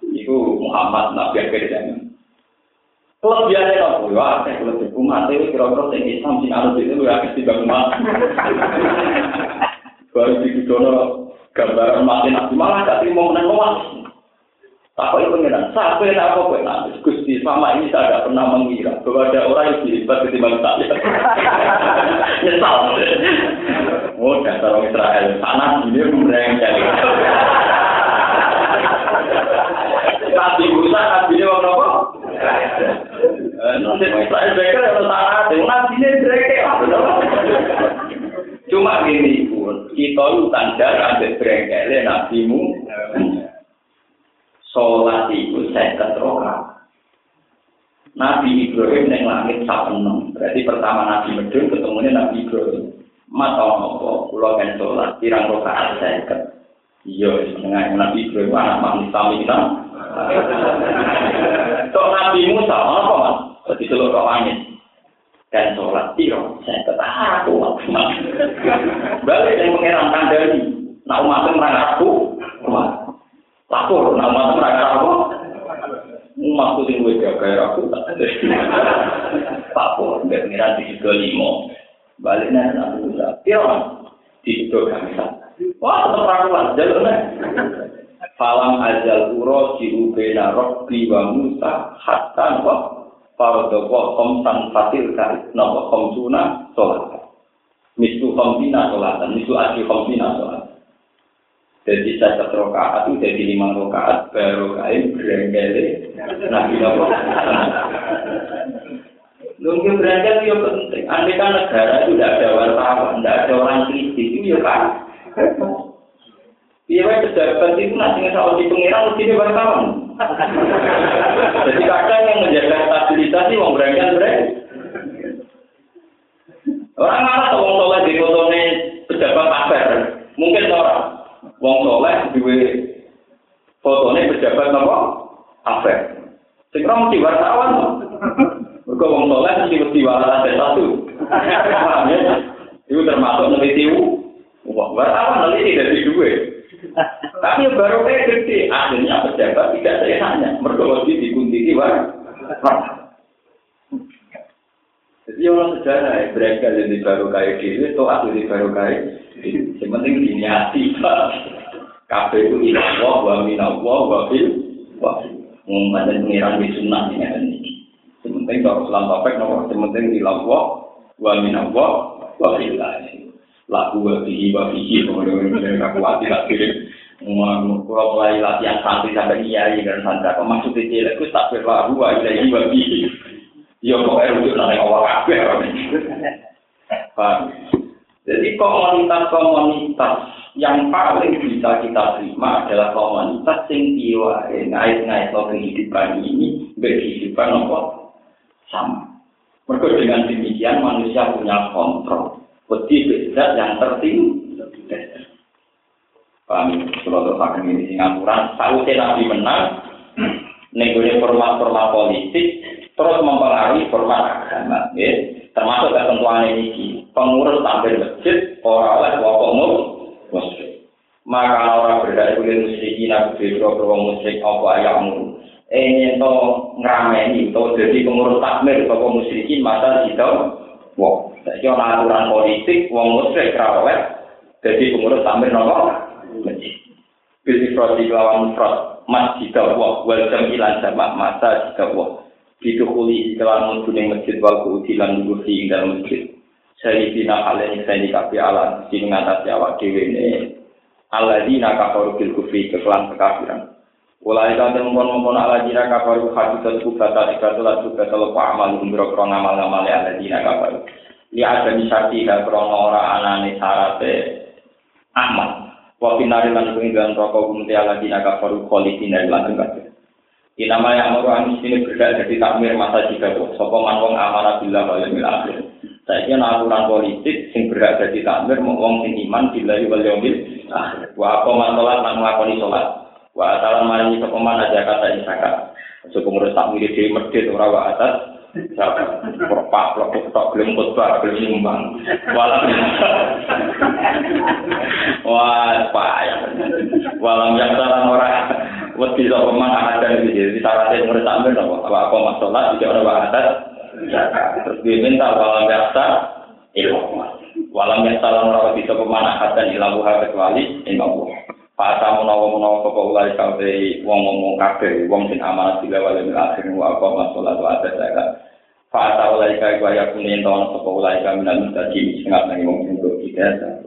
Iku Muhammad nabi akhir zaman. Kelebihannya apa? Ya, saya kalau di umat itu kira-kira yang Islam sih harus itu ya pasti bang umat. Baru di dono gambaran mati nabi malah gak terima menang umat. Apa itu pengiran? Siapa yang apa kok nanti? Gusti sama ini saya tidak pernah mengira bahwa ada orang yang hebat ketimbang saya. Nyesal. Oh, dasar orang Israel. Sana ini merengkel. Nabi Musa, Nabi ini orang apa? Cuma gini pun, kita itu tanda ambil Breaker, Nabi mu. Sholat itu saya keteroka. Nabi Ibrahim yang langit sapenem. Berarti pertama Nabi Medun ketemunya Nabi Ibrahim. Mata nopo, pulau kan sholat, tirang rokaat saya Iya, setengah Nabi Ibrahim anak manusia kita. Tok Nabi Musa, apa mas? Jadi seluruh langit dan sholat tiro, saya ketahan aku Balik yang mengira kandani, nak umat merang aku, lapor, nak umat merang aku, umatku sing gue jaga aku, lapor, nggak mengira di situ limo, baliknya Nabi Musa, tiro, di situ kami Wah, tetap rakuan, jalurnya. Falam ajal uro diubena robbi wa musa hatta wa farodoko komsan fatil kari nopo komsuna sholat. Misu komsina sholatan, misu aji komsina sholat. Jadi saya rokaat itu jadi lima rokaat baru kain berenggele nabi nopo. Nunggu berangkat itu penting. Andai kan negara itu tidak ada wartawan, tidak ada orang kritis, itu ya kan. Iya, pejabat itu nanti ngesal di pengiran mesti wartawan. Jadi kadang yang menjaga stabilitas sih mau berangkat berangkat. Orang malah tuh wong soleh di fotone pejabat afer, mungkin orang wong soleh di fotone pejabat apa afer. Sekarang mesti wartawan. Mereka wong soleh mesti mesti wartawan satu. Itu termasuk meneliti Wah, wartawan nanti tidak di dua. Tapi baru kayak gede, akhirnya pejabat tidak saya hanya mergoloti dikunti wah. Jadi orang sejarah ya, mereka jadi baru kayak gitu, atau aku jadi baru kayak Yang penting diniati, Kafe itu inawah, wa minawah, wa fil, wa Mau ada pengiran di sunnah ini. Sementing kalau selam topek, nomor sementing ilawah, wa minawah, wa fil, laku wabihi wabihi kemudian mereka kuat tidak kirim. Kalau mulai latihan santri sampai iya dan santri apa maksud itu itu tak berlaku wa ilahi wabihi ya pokoknya rujuk nanti awal kabeh jadi komunitas-komunitas yang paling bisa kita terima adalah komunitas yang tiwa ngait-ngait kehidupan ini berkehidupan apa? Sama. Mereka dengan demikian manusia punya kontrol. Wedi beda yang tertinggi. Paham, kalau terpakai ini Singapura, sausnya Nabi menang, negosiasi format-format politik, terus mempengaruhi format agama. Ya. Termasuk ketentuan ini, pengurus tampil masjid, orang oleh kelompok muslim. Maka orang berdaya kulit musyrikin, aku berdua beruang musyrik, apa ayahmu. Eh, itu ngerameni, itu jadi pengurus takmir, kelompok musyrikin, masa itu, wow. Saiki ana aturan politik wong musyrik ra oleh dadi pengurus tamir nopo masjid. Pilih prodi lawan fraud. masjid Allah wal jamilan jamak masa jika Allah didukuli kelan mudune masjid wal kuudilan nunggu ing dalam masjid saya dina kalian saya dikapi ala sini ngatasi awak dewi ini ala dina kafaru bil kufri kekelan kekafiran Ulai kau temukan mengkon ala dina kafaru hadisat kubata ikatulah juga telupa amal umbro krong amal ngamal ala dina kafaru. Li ada misati dan krono ora anane sarate amal. Wa pinari lan penginggan rokok kumti ala dina kafaru koli dina lanjut kabeh. Inama yang mau anis ini berdak jadi takmir masa jika. Sopo man wong amanah bila wal yaumil akhir. Saya kira aturan politik sing berdak jadi takmir mau wong sing iman bila wal yaumil akhir. Wa apa man sholat lan ngakoni sholat. wa atalan maringi sapa mana zakat ing zakat aja ngrusak mirip dhewe medhit ora wa atas zakat perpak plok tok gelem khotbah gelem nyumbang. Walam wah payah. Walam yang salah ora wedi sapa mana ada iki jadi syaratnya ngrusak mir apa? Apa masalah iki ora wa atas terus dia minta walam biasa ilmu walam yang salah ora wedi sapa mana ada ilmu kecuali ilmu Fasa menawa menawa kapa ulai kabeh wong ngomong kabeh wong sing amanat bila wale mil akhir wa apa masalah wa ada zakat. Fasa ulai kabeh wa yakun yen tahun kapa ulai kabeh minal mustajib sing ngat nang wong sing tidak